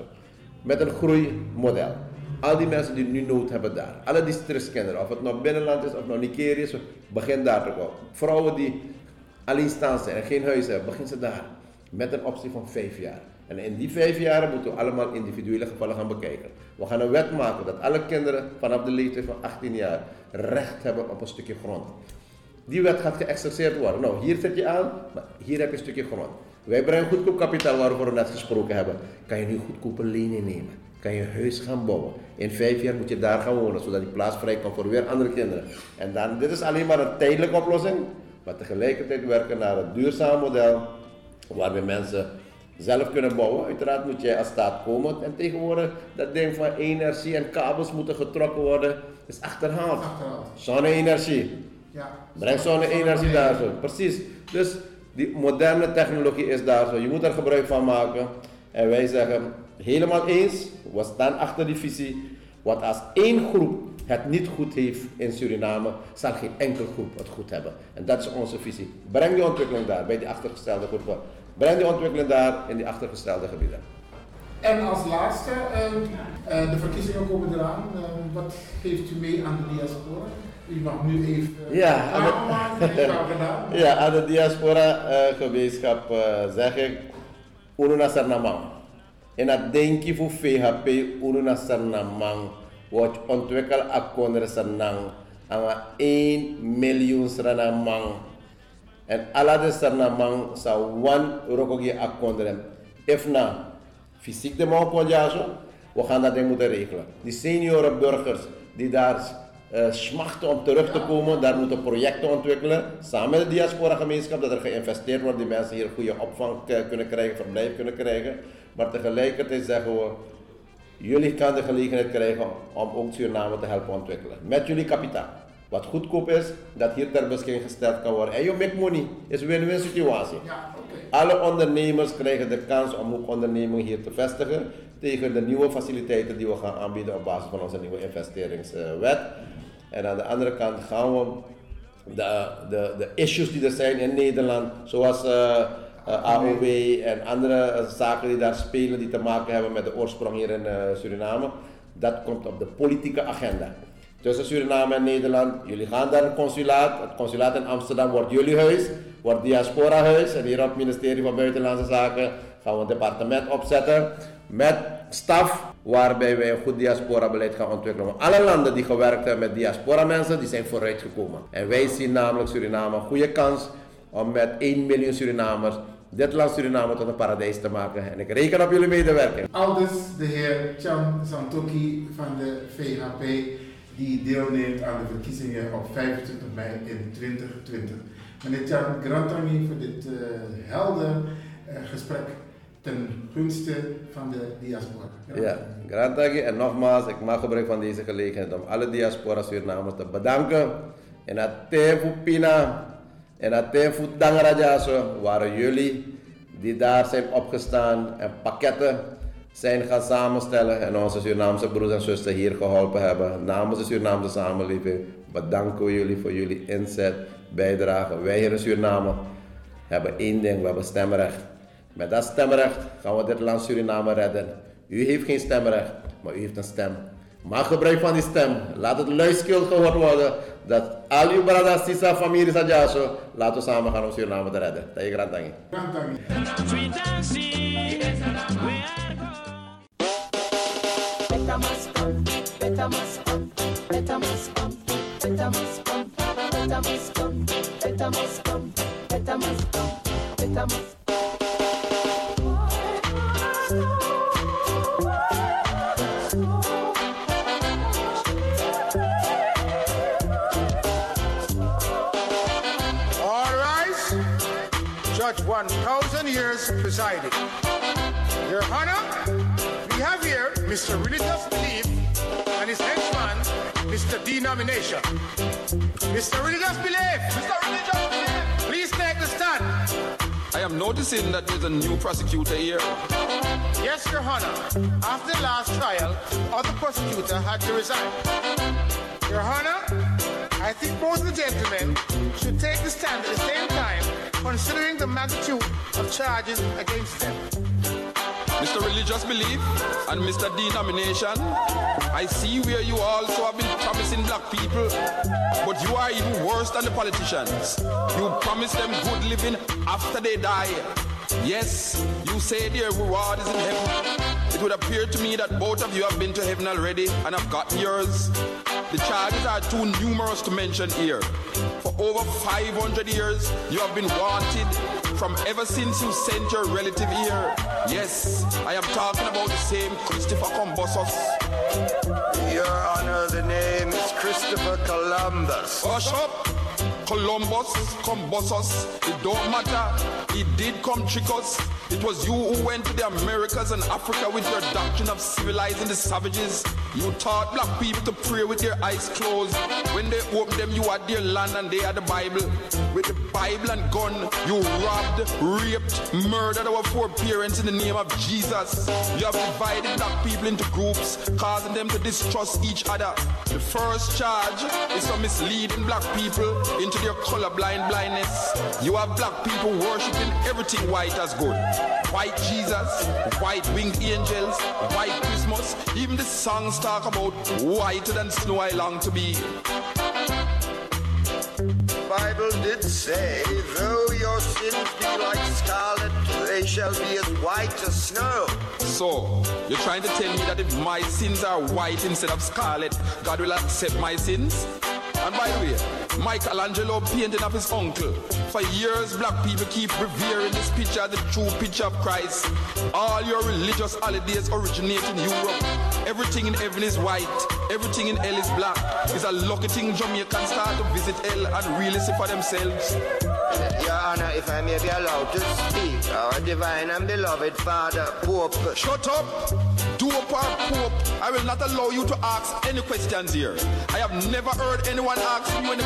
Met een groeimodel. Al die mensen die nu nood hebben daar, alle districtskinderen, of het nou binnenland is of nou Nigeria is, begin daar te komen. Vrouwen die alleenstaand zijn en geen huis hebben, begin ze daar. Met een optie van vijf jaar. En in die vijf jaar moeten we allemaal individuele gevallen gaan bekijken. We gaan een wet maken dat alle kinderen vanaf de leeftijd van 18 jaar recht hebben op een stukje grond. Die wet gaat geëxerceerd worden. Nou, hier zet je aan, maar hier heb je een stukje grond. Wij brengen goedkoop kapitaal waarover we net gesproken hebben. Kan je nu goedkoop een lening nemen? Kan je huis gaan bouwen? In vijf jaar moet je daar gaan wonen, zodat die plaats vrij kan voor weer andere kinderen. En dan, dit is alleen maar een tijdelijke oplossing, maar tegelijkertijd werken naar een duurzaam model waarbij mensen zelf kunnen bouwen. Uiteraard moet jij als staat komen. En tegenwoordig, dat ding van energie en kabels moeten getrokken worden, is achterhaald. Achterhaald. Zonne-energie. Ja. Breng zonne-energie daar zo. Precies. Dus die moderne technologie is daar zo. Je moet er gebruik van maken. En wij zeggen helemaal eens, we staan achter die visie. Want als één groep het niet goed heeft in Suriname, zal geen enkele groep het goed hebben. En dat is onze visie. Breng die ontwikkeling daar, bij die achtergestelde groepen. Breng die ontwikkeling daar in die achtergestelde gebieden. En als laatste, ehm, eh, de verkiezingen komen eraan. Ehm, wat geeft u mee aan de diaspora? U mag nu even uh, Ja, aan de-. Ja, aan de diaspora-gemeenschap eh, zeg ik, Ununa Sarnamang. En dat denk je voor VHP, Ununa Sarnamang, wordt ontwikkeld akonder Sarnang, aan 1 miljoen Sarnamang. En alle de Sarnamang zou 1 rokogi akonder. If na, fysiek de man we gaan dat moeten regelen. Die senioren burgers die daar eh, smachten om terug te komen, daar moeten projecten ontwikkelen, samen met de diaspora gemeenschap, dat er geïnvesteerd wordt, die mensen hier goede opvang eh, kunnen krijgen, verblijf kunnen krijgen. Maar tegelijkertijd zeggen we, jullie gaan de gelegenheid krijgen om ook Suriname te helpen ontwikkelen. Met jullie kapitaal. Wat goedkoop is, dat hier ter beschikking gesteld kan worden. En you make money, is een win-win situatie. Ja. Alle ondernemers krijgen de kans om ook ondernemingen hier te vestigen tegen de nieuwe faciliteiten die we gaan aanbieden op basis van onze nieuwe investeringswet. En aan de andere kant gaan we de, de, de issues die er zijn in Nederland, zoals eh, eh, AOW en andere eh, zaken die daar spelen die te maken hebben met de oorsprong hier in Suriname, dat komt op de politieke agenda. Tussen Suriname en Nederland, jullie gaan naar een consulaat. Het consulaat in Amsterdam wordt jullie huis, wordt diaspora huis. En hier op het ministerie van Buitenlandse Zaken gaan we een departement opzetten met staf waarbij wij een goed diaspora beleid gaan ontwikkelen. Alle landen die gewerkt hebben met diaspora mensen, die zijn vooruitgekomen. En wij zien namelijk Suriname een goede kans om met 1 miljoen Surinamers dit land Suriname tot een paradijs te maken. En ik reken op jullie medewerking. Aldus de heer Chan Santoki van de VHP, die deelneemt aan de verkiezingen op 25 mei in 2020. Meneer Chan, Grantami voor dit eh, helder eh, gesprek ten gunste van de diaspora. Ja, grand dank je. En nogmaals, ik maak gebruik van deze gelegenheid om alle diaspora Surinamers te bedanken. En dat voor Pina en dat voor Dangrajaso waren jullie die daar zijn opgestaan en pakketten zijn gaan samenstellen en onze Surinaamse broers en zusters hier geholpen hebben. Namens de Surinaamse samenleving bedanken we jullie voor jullie inzet, bijdrage. Wij hier in Suriname hebben één ding, we hebben stemrecht. Met dat stemrecht gaan we dit land Suriname redden. U heeft geen stemrecht, maar u heeft een stem. Maak gebruik van die stem. Laat het luidkeels gehoord worden. Dat al uw brothers, sisa, families en jaso, laten we samen gaan om Suriname te redden. Dat je better must come, better must come, better must come, better must come, better must come, better must All rise. Judge 1,000 years presiding. Your Honor, we have here Mr. Religious Belief and his Mr. Denomination. Mr. Religious Belief! Mr. Religious Belief! Please take the stand. I am noticing that there's a new prosecutor here. Yes, Your Honor. After the last trial, other prosecutor had to resign. Your Honor, I think both the gentlemen should take the stand at the same time considering the magnitude of charges against them. Mr. Religious Belief and Mr. Denomination, I see where you also have been promising black people, but you are even worse than the politicians. You promise them good living after they die. Yes, you say their reward is in heaven. It would appear to me that both of you have been to heaven already and have gotten yours. The charges are too numerous to mention here. For over 500 years, you have been wanted from ever since you sent your relative here. Yes, I am talking about the same Christopher Columbus. Your Honor, the name is Christopher Columbus. Hush up! Columbus, Combosos, it don't matter. He did come trick us. It was you who went to the Americas and Africa with your doctrine of civilizing the savages. You taught black people to pray with their eyes closed. When they opened them, you had their land and they had the Bible. With the Bible and gun, you robbed, raped, murdered our foreparents in the name of Jesus. You have divided black people into groups, causing them to distrust each other. The first charge is for misleading black people into their colorblind blindness. You have black people worshiping everything white as good. White Jesus, white winged angels, white Christmas. Even the songs talk about whiter than snow I long to be. Bible did say, though your sins be like scarlet, they shall be as white as snow. So, you're trying to tell me that if my sins are white instead of scarlet, God will accept my sins? And by the way, Michelangelo painting of his uncle. For years, black people keep revering this picture the true picture of Christ. All your religious holidays originate in Europe. Everything in heaven is white. Everything in hell is black. It's a lucky thing Jamaicans start to visit hell and really see for themselves. Your Honor, if I may be allowed to speak, our divine and beloved Father, Pope. Shut up! Dope or Pope, I will not allow you to ask any questions here. I have never heard anyone ask you any